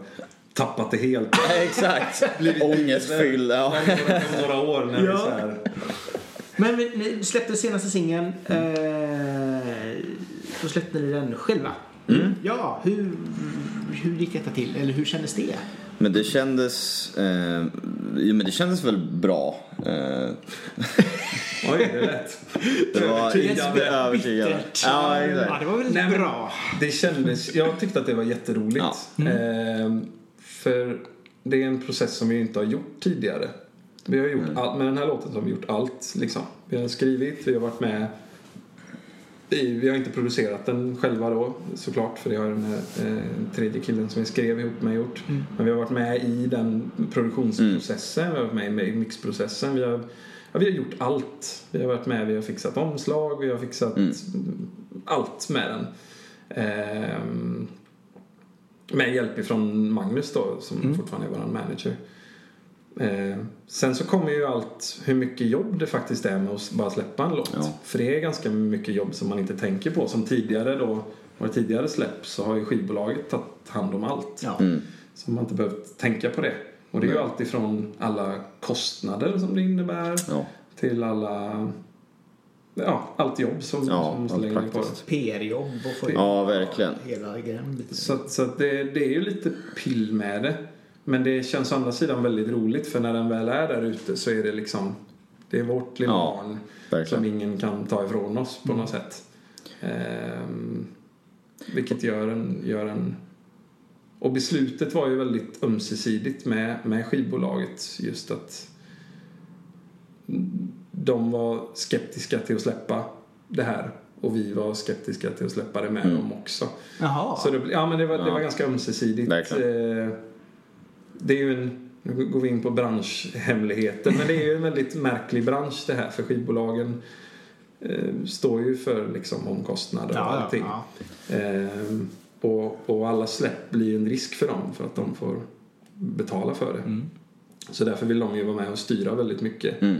tappat det helt? Exakt. Ångestfylld. Ja. Några, några år när vi Ja. så här, Men vi- ni släppte senaste singeln. Eh, då släppte ni den själva. Mm. Ja, hur, hur gick detta till? Eller hur kändes det? Men det kändes... Eh, jo, men det kändes väl bra. Eh, Oj, det är lätt. det var Övertygande. Ja, ja, det var väldigt Nej, bra. Det kändes, jag tyckte att det var jätteroligt. Ja. Ehm, för det är en process som vi inte har gjort tidigare. Vi har gjort allt, med den här låten har vi gjort allt. Liksom. Vi har skrivit, vi har varit med vi har inte producerat den själva då såklart för det har den här eh, tredje killen som vi skrev ihop med gjort. Men vi har varit med i den produktionsprocessen, vi har varit med i mixprocessen. Vi har, ja, vi har gjort allt. Vi har varit med, vi har fixat omslag, vi har fixat allt med den. Ehm, med hjälp ifrån Magnus då, som fortfarande är vår manager. Eh, sen så kommer ju allt hur mycket jobb det faktiskt är med att bara släppa en låt. Ja. För det är ganska mycket jobb som man inte tänker på. Som tidigare då, var tidigare släpp så har ju skivbolaget tagit hand om allt. Ja. Mm. Så man har inte behövt tänka på det. Och det är ju allt ifrån alla kostnader som det innebär Ja. till alla, ja, allt jobb som, Ja, som måste lägga på det. PR-jobb och få Ja, verkligen. hela grejen. Så, att- så det, det är ju lite pill med det. Men det känns å andra sidan väldigt roligt för när den väl är där ute så är det liksom Det är vårt lilla Ja, barn verkligen. som ingen kan ta ifrån oss på något sätt. Ehm, vilket gör en, gör en... Och beslutet var ju väldigt ömsesidigt med, med skivbolaget. Just att de var skeptiska till att släppa det här och vi var skeptiska till att släppa det med Mm. dem också. Jaha. Så det, ja, men det, var, det var ganska ömsesidigt. Verkligen. Det är ju en, nu går vi in på branschhemligheter, men det är ju en väldigt märklig bransch det här för skivbolagen eh, står ju för liksom omkostnader och ja, ja, allting. ja. Eh, och, och alla släpp blir ju en risk för dem för att de får betala för det. Mm. Så därför vill de ju vara med och styra väldigt mycket. Mm.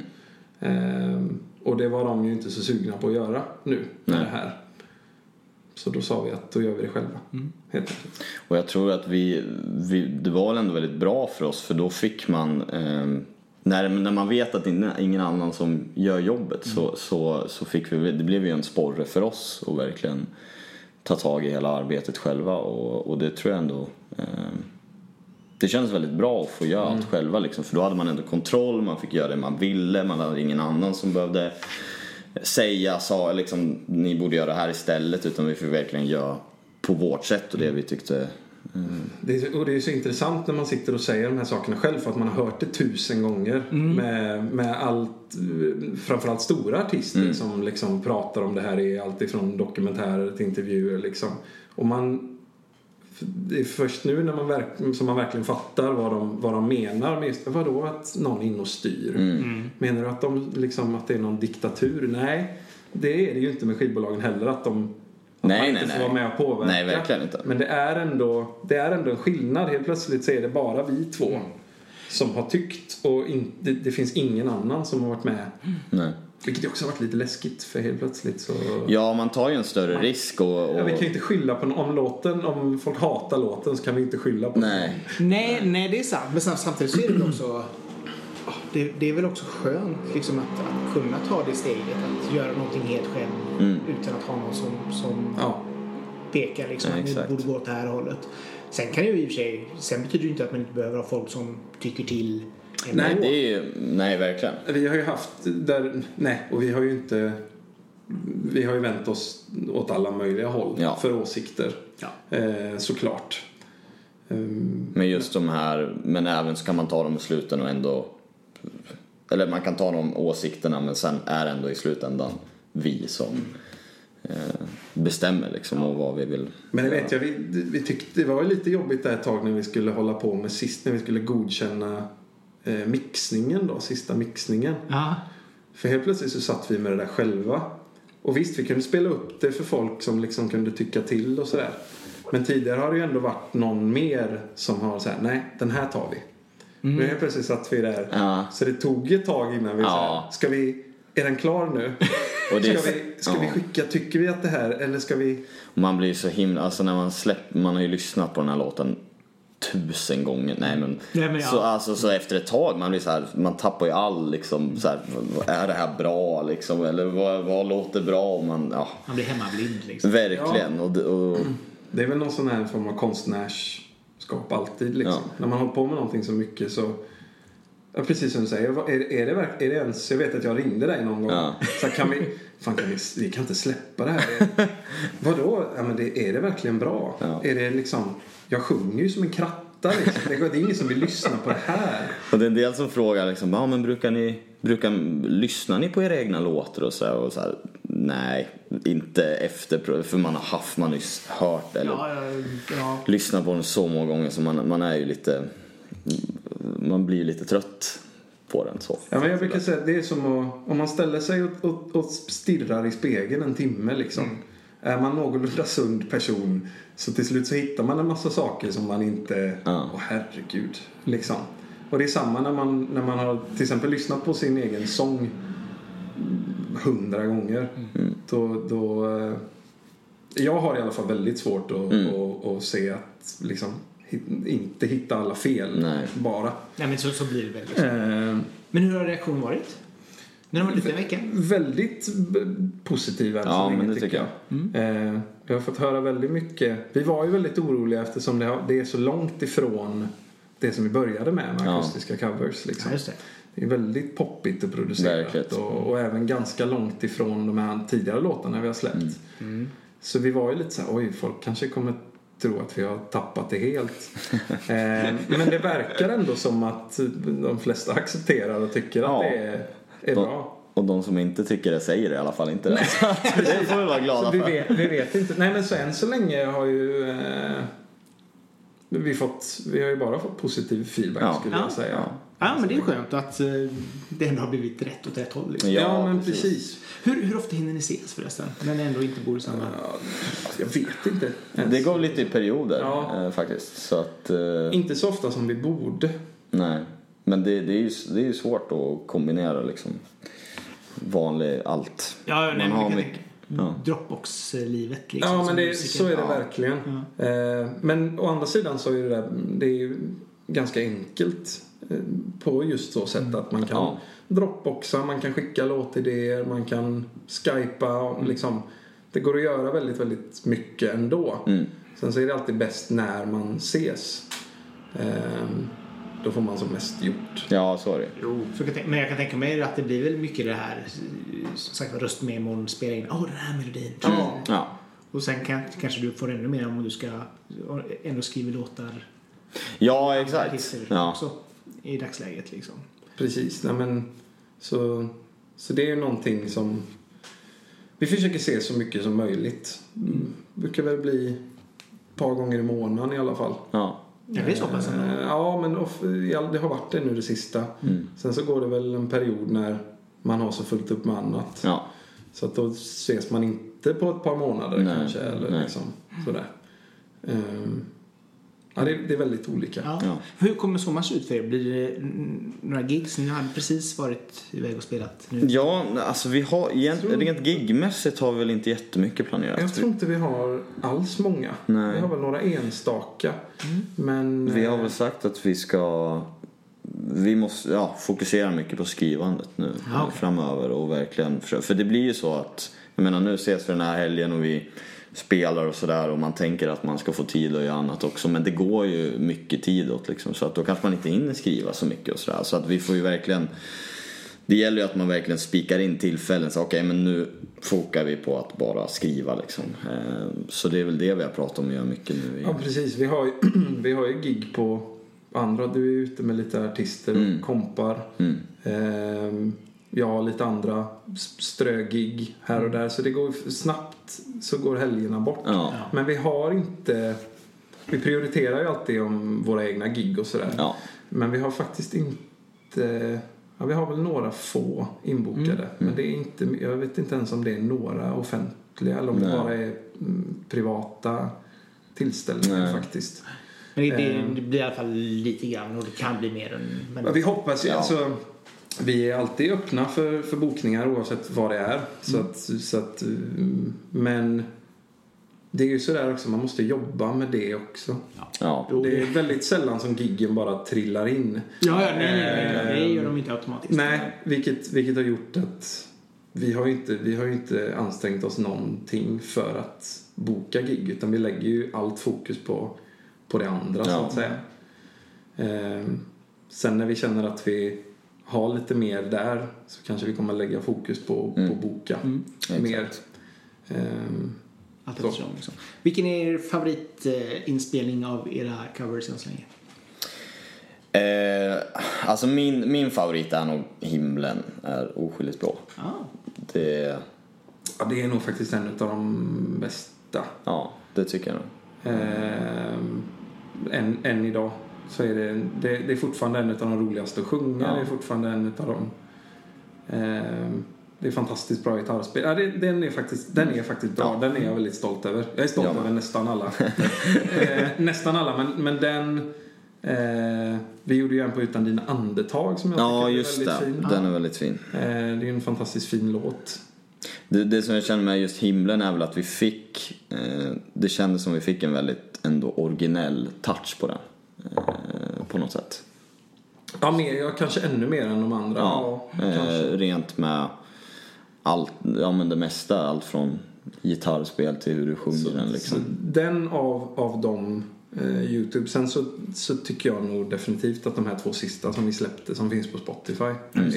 Eh, och det var de ju inte så sugna på att göra nu med Nej. det här. Så då sa vi att då gör vi det själva. Helt enkelt. Och jag tror att vi, vi, det var ändå väldigt bra för oss för då fick man ehm, när, när man vet att det är ingen annan som gör jobbet så, så, så fick vi, det blev ju en sporre för oss att verkligen ta tag i hela arbetet själva och, och det tror jag ändå ehm, det kändes väldigt bra att få göra allt själva liksom, för då hade man ändå kontroll, man fick göra det man ville, man hade ingen annan som behövde säga, sa liksom ni borde göra det här istället utan vi fick verkligen göra på vårt sätt. Och det vi tyckte Det är, och det är så intressant när man sitter och säger de här sakerna själv för att man har hört det tusen gånger med, med allt, framförallt stora artister som liksom pratar om det här i allt ifrån dokumentärer till intervjuer liksom. Och man det är först nu när man verk, som man verkligen fattar vad de, vad de menar med just, vadå att någon är inne och styr? Menar du att, de, liksom, att det är någon diktatur? Nej, det är det ju inte med skivbolagen heller att de att Nej, man nej, inte får nej. vara med och påverka. Nej, verkligen inte. Men det är, ändå, det är ändå en skillnad. Helt plötsligt så är det bara vi två som har tyckt och in, det, det finns ingen annan som har varit med. nej. Vilket också har varit lite läskigt för helt plötsligt så... Ja, man tar ju en större risk och... Ja, vi och kan ju inte skylla på om låten, om folk hatar låten så kan vi inte skylla på nej. Nej, nej, det är sant. Men sam- samtidigt så är det väl också... Det, det är väl också skönt liksom, att, att kunna ta det steget. Att göra någonting helt själv Mm. utan att ha någon som, som Ja, pekar liksom, Ja, att exakt. borde gå åt det här hållet. Sen kan ju i och för sig... Sen betyder det ju inte att man inte behöver ha folk som tycker till Nej, Det är ju... Nej, verkligen. vi har ju haft där... Nej, och vi har ju inte... Vi har ju vänt oss åt alla möjliga håll Ja. för åsikter. Ja. Eh, såklart. Ehm, Men just de här, men även så kan man ta dem i sluten och ändå eller man kan ta de åsikterna men sen är ändå i slutändan vi som eh, bestämmer liksom och vad vi vill Men det vet jag, vi, vi tyckte det var lite jobbigt där ett tag när vi skulle hålla på med sist, när vi skulle godkänna eh, mixningen då, sista mixningen. Ja. För helt plötsligt så satt vi med det där själva. Och visst, vi kunde spela upp det för folk som liksom kunde tycka till och sådär. Men tidigare har det ju ändå varit någon mer som har såhär, nej, den här tar vi. Nu helt plötsligt satt vi där. Ja. Så det tog ett tag innan vi Ja. såhär, ska vi, är den klar nu? Och det- ska vi, ska vi ja. skicka, tycker vi att det här, eller ska vi? Man blir så himla, alltså när man släpper, man har ju lyssnat på den här låten tusen gånger. Nej men, Nej, men ja. så, alltså, så efter ett tag man blir så här, man tappar ju all liksom så här, är det här bra liksom? Eller vad, vad låter bra? Man, ja, Man blir hemmablind liksom. verkligen. Och, det- och, Det är väl någon sån här form av konstnärskap alltid liksom. Ja. När man håller på med någonting så mycket så Ja, precis som du säger. Är, är, det, är det ens... Jag vet att jag ringde dig någon gång. Ja. Så kan vi... Fan, kan vi, vi kan inte släppa det här. Vadå? Ja, men det, är det verkligen bra? Ja. Är det liksom... Jag sjunger ju som en kratta liksom. Det, är ingen som vill lyssna på det här. och det är en del som frågar liksom, ja men brukar ni, brukar, lyssnar ni på era egna låtar och så här, och så här nej, inte efter, för man har haft, man har ju hört eller Ja, ja, ja. lyssnat på den så många gånger så man, man är ju lite, man blir lite trött på den så. Ja, men jag brukar säga att det är som att, om man ställer sig och, och, och stirrar i spegeln en timme liksom. Är man någorlunda sund person så till slut så hittar man en massa saker som man inte, åh Ja. herregud, liksom. Och det är samma när man, när man har till exempel lyssnat på sin egen sång hundra gånger. Då, då, eh, jag har i alla fall väldigt svårt att, att, att se att liksom, inte hitta alla fel Nej. bara. Nej, men så, så blir det väl. Liksom. Eh, Men hur har reaktionen varit? När de var ute en vecka? väldigt positiva än Ja, så länge, men det tycker Eh, jag har fått höra väldigt mycket. Vi var ju väldigt oroliga eftersom det, har, det är så långt ifrån det som vi började med, med Ja. akustiska covers. Liksom. Ja, just det. Det är väldigt poppigt och producerat och, och även ganska långt ifrån de här tidigare låtarna vi har släppt. Mm. Så vi var ju lite så här, oj, folk kanske kommer tro att vi har tappat det helt. eh, men det verkar ändå som att de flesta accepterar och tycker Ja. att det är, är De- bra. Och de som inte tycker det säger i alla fall inte det. Det får vi vara glada Så vi, för. vet, vi vet inte. Nej men så än så länge har ju eh, vi, fått, vi har ju bara fått positiv feedback Ja. skulle Ja. jag säga. Ja. Ja, men det är skönt att eh, det ändå har blivit rätt åt rätt håll. Liksom. Ja, Ja, men precis. precis. Hur, hur ofta hinner ni ses förresten? När ni ändå inte bor i samma... Ja, jag vet inte. ens. Det går lite i perioder Ja. eh, faktiskt. Så att, eh, Inte så ofta som vi borde. nej. Men det, det, är ju, det är ju svårt att kombinera liksom vanlig allt. Ja, nej, Man men har mycket- ja. Dropbox-livet liksom. Ja, men det, så är det Ja. verkligen. Eh, men å andra sidan så är det där, det är ju ganska enkelt eh, på just så sätt att man kan Ja. dropboxa, man kan skicka låtidéer, man kan skypa. och Liksom, det går att göra väldigt, väldigt mycket ändå. Mm. Sen så är det alltid bäst när man ses. Eh, då får man som mest gjort. Ja, så är det. Jo, så men jag kan tänka mig att det blir väl mycket det här, som sagt röstmemon, spela in, åh den här melodin. Ja. Ja. Och sen kan, kanske du får ännu mer om du ska ändå skriva låtar. Ja, exakt. Ja. Också, I dagsläget liksom. Precis, nej men så, så det är ju någonting som vi försöker se så mycket som möjligt. Mm. brukar väl bli ett par gånger i månaden i alla fall. Ja. Det så pass ändå. Eh, Ja, men det har varit det nu det sista. Mm. Sen så går det väl en period när man har så fullt upp med annat. Ja. Så att då ses man inte på ett par månader Nej, kanske. Eller nej. liksom sådär. Ehm, ja, det, det är väldigt olika. Ja. Ja. Hur kommer sommaren se ut för er? Blir det mm, några gigs? Ni hade precis varit iväg och spelat nu. Ja, alltså vi har egent, Tror- rent gigmässigt har vi väl inte jättemycket planerat. Jag tror inte vi har alls många. Nej. Vi har väl några enstaka. Men... Vi har eh, väl sagt att vi ska vi måste ja, fokusera mycket på skrivandet nu Ja, okej. framöver och verkligen försöka. För det blir ju så att, jag menar nu ses vi den här helgen och vi spelar och sådär och man tänker att man ska få tid att göra annat också men det går ju mycket tid åt liksom så att då kanske man inte hinner skriva så mycket och sådär så att vi får ju verkligen det gäller ju att man verkligen spikar in tillfällen. Så okej, men nu fokar vi på att bara skriva liksom. Eh, Så det är väl det vi har pratat om att göra mycket nu. Ja, precis. Vi har ju, vi har ju gig på andra. Du är ute med lite artister och kompar. Mm. Ehm, jag har lite andra strögig här och där. Så det går snabbt så går helgerna bort. Ja. Men vi har inte... Vi prioriterar ju alltid om våra egna gig och sådär. Ja. Men vi har faktiskt inte... Ja, vi har väl några få inbokade. Mm. Men det är inte, jag vet inte ens om det är några offentliga eller om det Nej. bara är mm, privata tillställningar Nej. faktiskt. Men det, det, Ehm. det blir i alla fall lite grann och det kan bli mer än... Men, Ja, vi hoppas ju, Ja. alltså, vi är alltid öppna för, för bokningar oavsett vad det är. Så Mm. att, så att, men det är ju sådär också, man måste jobba med det också. Ja. Det är väldigt sällan som giggen bara trillar in. Ja, ja, nej, nej, nej, nej, det Ehm, gör de inte automatiskt. Nej, vilket, vilket har gjort att vi har ju inte, vi har inte ansträngt oss någonting för att boka gig utan vi lägger ju allt fokus på, på det andra så Ja. att säga. Ehm, sen när vi känner att vi har lite mer där så kanske vi kommer lägga fokus på, på att boka Mm. mer. Ehm, Allt eftersom, liksom. Vilken är er favoritinspelning av era covers än så länge? Eh, alltså min, min favorit är nog Himlen är oskyldigt bra. Ah. Det, ja, det är nog faktiskt en av de bästa. ja, det tycker jag nog. Ehm, än, än idag så är det, det, det är fortfarande en av de roligaste att sjunga. Ja. Det är fortfarande en av de... ehm, det är fantastiskt bra gitarrspel. Ja, det, den, är faktiskt, den är faktiskt bra. Ja. Den är jag väldigt stolt över. Jag är stolt Ja, över nästan alla. eh, nästan alla, men, men den... Eh, vi gjorde ju en på Utan dina andetag som jag Ja, tycker är just väldigt det. fin. Den är väldigt fin. Eh, det är en fantastiskt fin låt. Det, det som jag känner med just himlen är väl att vi fick, eh, det kändes som vi fick en väldigt ändå originell touch på den. Eh, på något sätt. Ja, mer, ja, kanske ännu mer än de andra. Ja, kanske. eh, rent med allt, ja men det mesta, allt från gitarrspel till hur du sjunger den liksom. Så den av, av de eh, Youtube. Sen så, så tycker jag nog definitivt att de här två sista som vi släppte som finns på Spotify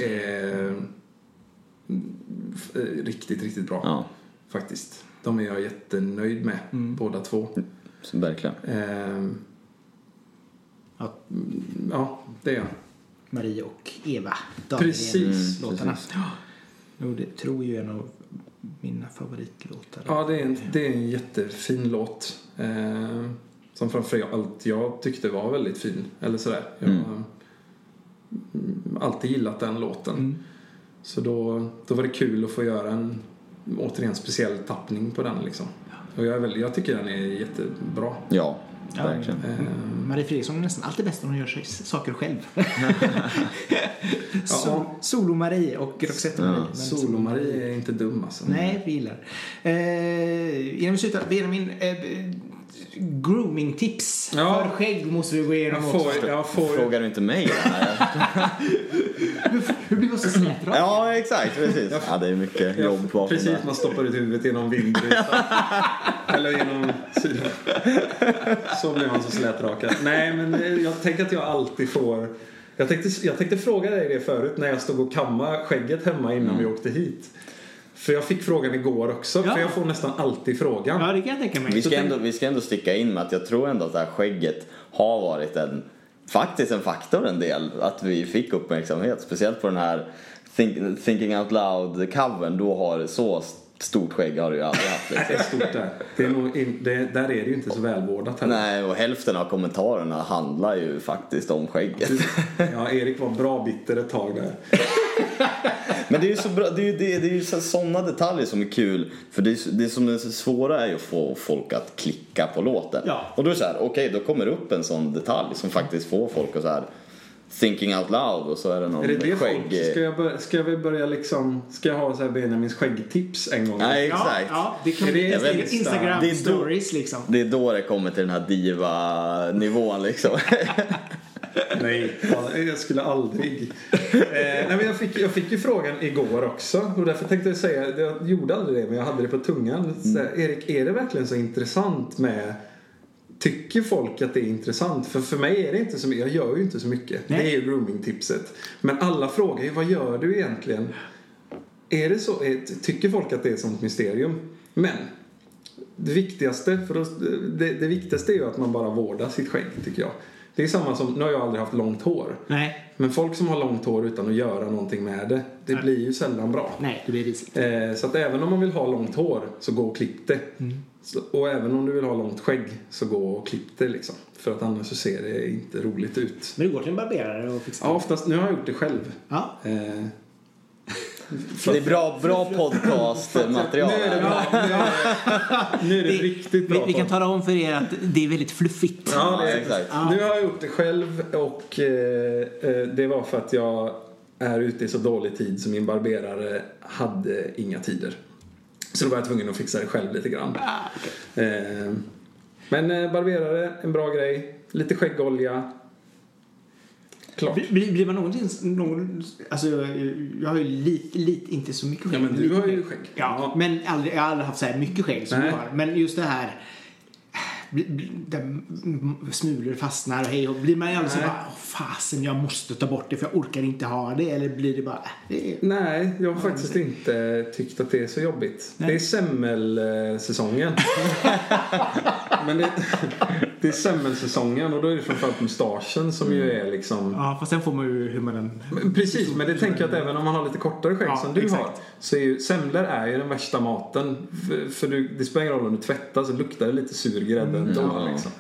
är mm, f- eh, riktigt, riktigt bra. Ja, Faktiskt. De är jag jättenöjd med, båda två. så verkligen. Ehm, Ja, ja, det är jag. Marie och Eva Precis. låtarna. precis. Ja. Jo, det tror jag är en av mina favoritlåtar. Ja, det är en, det är en jättefin låt. Eh, som framförallt jag tyckte var väldigt fin. Eller sådär. Jag har Mm. mm, alltid gillat den låten. Mm. Så då, då var det kul att få göra en återigen speciell tappning på den liksom. Och jag, är väl, jag tycker den är jättebra. Ja, Ja, verkligen. Eh, Marie Fredriksson är nästan alltid bäst när hon gör sig saker själv. so, Ja. Solo-Marie och Roxette-Marie. Ja. Solo-Marie är inte dum alltså. Nej, vi gillar. Eh, innan vi slutar, Benjamin. Eh, grooming-tips Ja. för skägg måste vi gå igenom Jag också. får, jag får, Frågar du inte mig det här? Hur blir man så slätrak? Ja, exakt. Precis. Ja, det är mycket Ja, jobb bakom Precis, man stoppar ut huvudet genom vindrutan. Eller genom sidan. Så blir man så slätrakad. Nej, men eh, jag tänker att jag alltid får... Jag tänkte, jag tänkte fråga dig det förut när jag stod och kammade skägget hemma innan vi åkte hit. För jag fick frågan igår också, Ja. för jag får nästan alltid frågan. Ja, det kan jag tänka mig. Vi ska, ändå, vi ska ändå sticka in med att jag tror ändå att det här skägget har varit en, faktiskt en faktor en del. Att vi fick uppmärksamhet. Speciellt på den här Think, Thinking Out Loud-covern. Då har så stort skägg har du ju aldrig haft. Det Liksom. är stort där. Det är nog in, det, där är det ju inte så välvårdat heller. Nej, och hälften av kommentarerna handlar ju faktiskt om skägget. Ja, Erik var bra bitter ett tag där. Men det är ju så bra, det är ju, det, det är ju så- sådana detaljer som är kul. För det, är- det som är svåra är ju att få folk att klicka på låten. Ja. Och då är det så här, okej då kommer det upp en sån detalj som faktiskt får folk att så här thinking out loud och så är det någon Är det det skägg... folk? Ska jag, börja, ska vi börja liksom... Ska jag ha så här Benjamins skäggtips en gång? Nej, Ja, exakt. ja, det Är bli det? Instagram Det är då- stories liksom. Det är då det kommer till den här diva-nivån liksom. Nej, jag skulle aldrig. Eh, nej, men jag, fick, jag fick ju frågan igår också och därför tänkte jag säga, jag gjorde aldrig det men jag hade det på tungan. Så här, Erik, är det verkligen så intressant med Tycker folk att det är intressant? För för mig är det inte så mycket. Jag gör ju inte så mycket. Nej. Det är ju grooming-tipset. Men alla frågar ju vad gör du egentligen? Är det så? Tycker folk att det är ett sånt mysterium? Men det viktigaste, för det, det viktigaste är ju att man bara vårdar sitt skägg tycker jag. Det är samma som, nu har jag aldrig haft långt hår. Nej, Men folk som har långt hår utan att göra någonting med det, det Nej. blir ju sällan bra. nej, det blir risigt. Eh, så att även om man vill ha långt hår, så gå och klipp det. Så, och även om du vill ha långt skägg, så gå och klipp det liksom. För att annars så ser det inte roligt ut. Men du går till en barberare och fixar Ja, oftast, nu har jag gjort det själv. Ja. Eh, Det är bra, bra podcastmaterial. nu är det bra. Nu är det, nu är det riktigt bra. Vi, vi kan tala om för er att det är väldigt fluffigt. Ja, det är Ja, exakt. exakt. Nu har jag gjort det själv och eh, eh, det var för att jag är ute i så dålig tid så min barberare hade inga tider. Så då var jag tvungen att fixa det själv lite grann. Ah. Eh, men eh, barberare, en bra grej. Lite skäggolja. Klart. Blir- Blir, man någonsin... Någon, alltså, jag har ju lite, lite, inte så mycket skägg. Ja, men du har ju skägg. Ja, Ja. men aldrig, jag har aldrig haft så här mycket skägg som Nej. du har. Men just det här... Där smulor fastnar och hej och blir man aldrig så bara "Åh, fasen jag måste ta bort det för jag orkar inte ha det eller blir det bara äh, det är, Nej, jag har faktiskt inte tyckt att det är så jobbigt. Nej. Det är semmelsäsongen. Men det, det är semmelsäsongen och då är det framförallt mustaschen som ju är liksom... Ja fast sen får man ju hur man den... Men Precis, men det tänker jag att även om man har lite kortare skägg Ja, som du exakt. har så är ju semlor är ju den värsta maten. För, för du, det spelar ingen roll om du tvättar så luktar det lite sur grädde ändå. Ja. Liksom.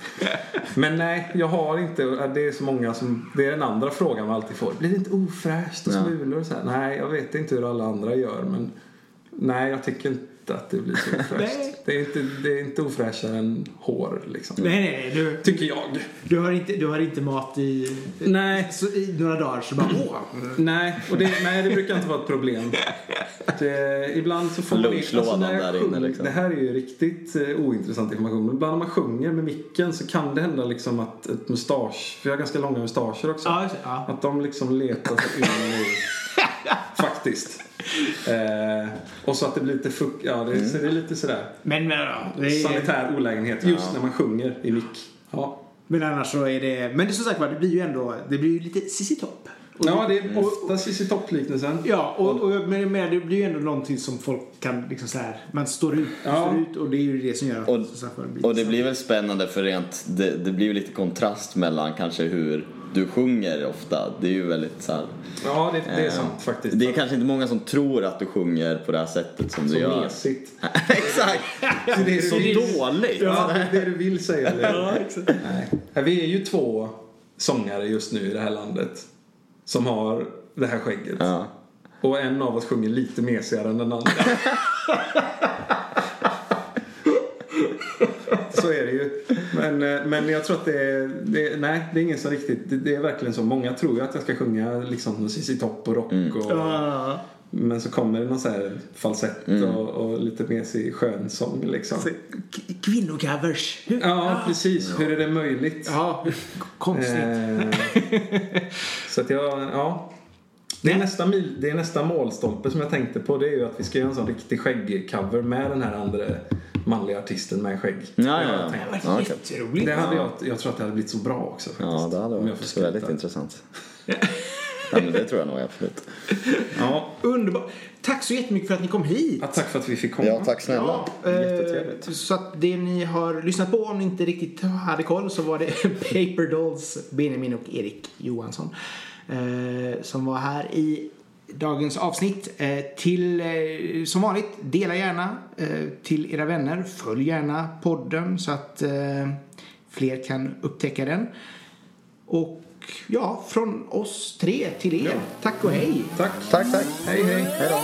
Men nej, jag har inte, det är så många som, det är den andra frågan man alltid får. Blir det inte ofräscht och smulor och så här? Nej, jag vet inte hur alla andra gör men nej, jag tycker inte att det blir så Nej. ofräscht. det, är inte, det är inte ofräschare än hår liksom. Nej nej du, Tycker jag. du, har inte, du har inte mat i, Nej. så, i några dagar så bara åh. Nej, och det, nej, det brukar inte vara ett problem. Det, ibland så får man jag där inne, liksom. Det här är ju riktigt eh, ointressant information. Men ibland när man sjunger med micken så kan det hända liksom att ett mustasch, för jag har ganska långa mustascher också. Ja, ja. Att de liksom letar sig in i... Faktiskt. Eh, och så att det blir lite fukt, ja det, så det är lite sådär. Men, men, ja, det är, Sanitär olägenhet just när man sjunger i mick. Ja. men annars så är det... Men det är som sagt var, det blir ju ändå... Det blir ju lite Cissi Topp. Ja, det är ofta Cissi Topp-liknelsen. Ja, och, och, men, men det blir ju ändå någonting som folk kan liksom så här, man står ut, Ja. står ut och det är ju det som gör att Och, sagt var, det blir och det så- blir väl spännande för rent, det, det blir ju lite kontrast mellan kanske hur du sjunger ofta. Det är ju väldigt så här, Ja, det, det är eh, sant faktiskt. Det är kanske inte många som tror att du sjunger på det här sättet som du så gör. mesigt. Exakt! Så det är Så dåligt! Ja, det är det du vill säga. Eller? Ja, exakt. Nej. Vi är ju två sångare just nu i det här landet som har det här skägget. Ja. Och en av oss sjunger lite mesigare än den andra. så är det ju. Men, eh, men jag tror att det är, det är, nej det är ingen som riktigt, det, det är verkligen så. Många tror ju att jag ska sjunga liksom Cissi Topp och rock och, Ja, men så kommer det någon så här falsett och, och lite mesig skönsång liksom. så, k- Kvinnocovers. Hur- Ja, precis. Hur är det möjligt? Ja, konstigt. Eh, så att jag, ja. Det är, nästa mil, det är nästa målstolpe som jag tänkte på. Det är ju att vi ska göra en sån riktig skäggcover med den här andra manliga artisten med skägg. Ja, det ja, ja. jätteroligt. Det hade jag, jag tror att det hade blivit så bra också. Faktiskt, Ja, det hade varit väldigt intressant. ja, men det tror jag nog absolut. Ja. Underbart. Tack så jättemycket för att ni kom hit. ja, tack för att vi fick komma. Ja, tack snälla. Ja, eh, Jättetrevligt. Så att det ni har lyssnat på, om ni inte riktigt hade koll, så var det Paper Dolls, Benjamin och Erik Johansson eh, som var här i dagens avsnitt. Eh, till, eh, som vanligt, dela gärna eh, till era vänner. Följ gärna podden så att fler kan upptäcka den. Och ja, från oss tre till er. Tack och hej! Tack. Tack, tack. Hej, hej. Hej då.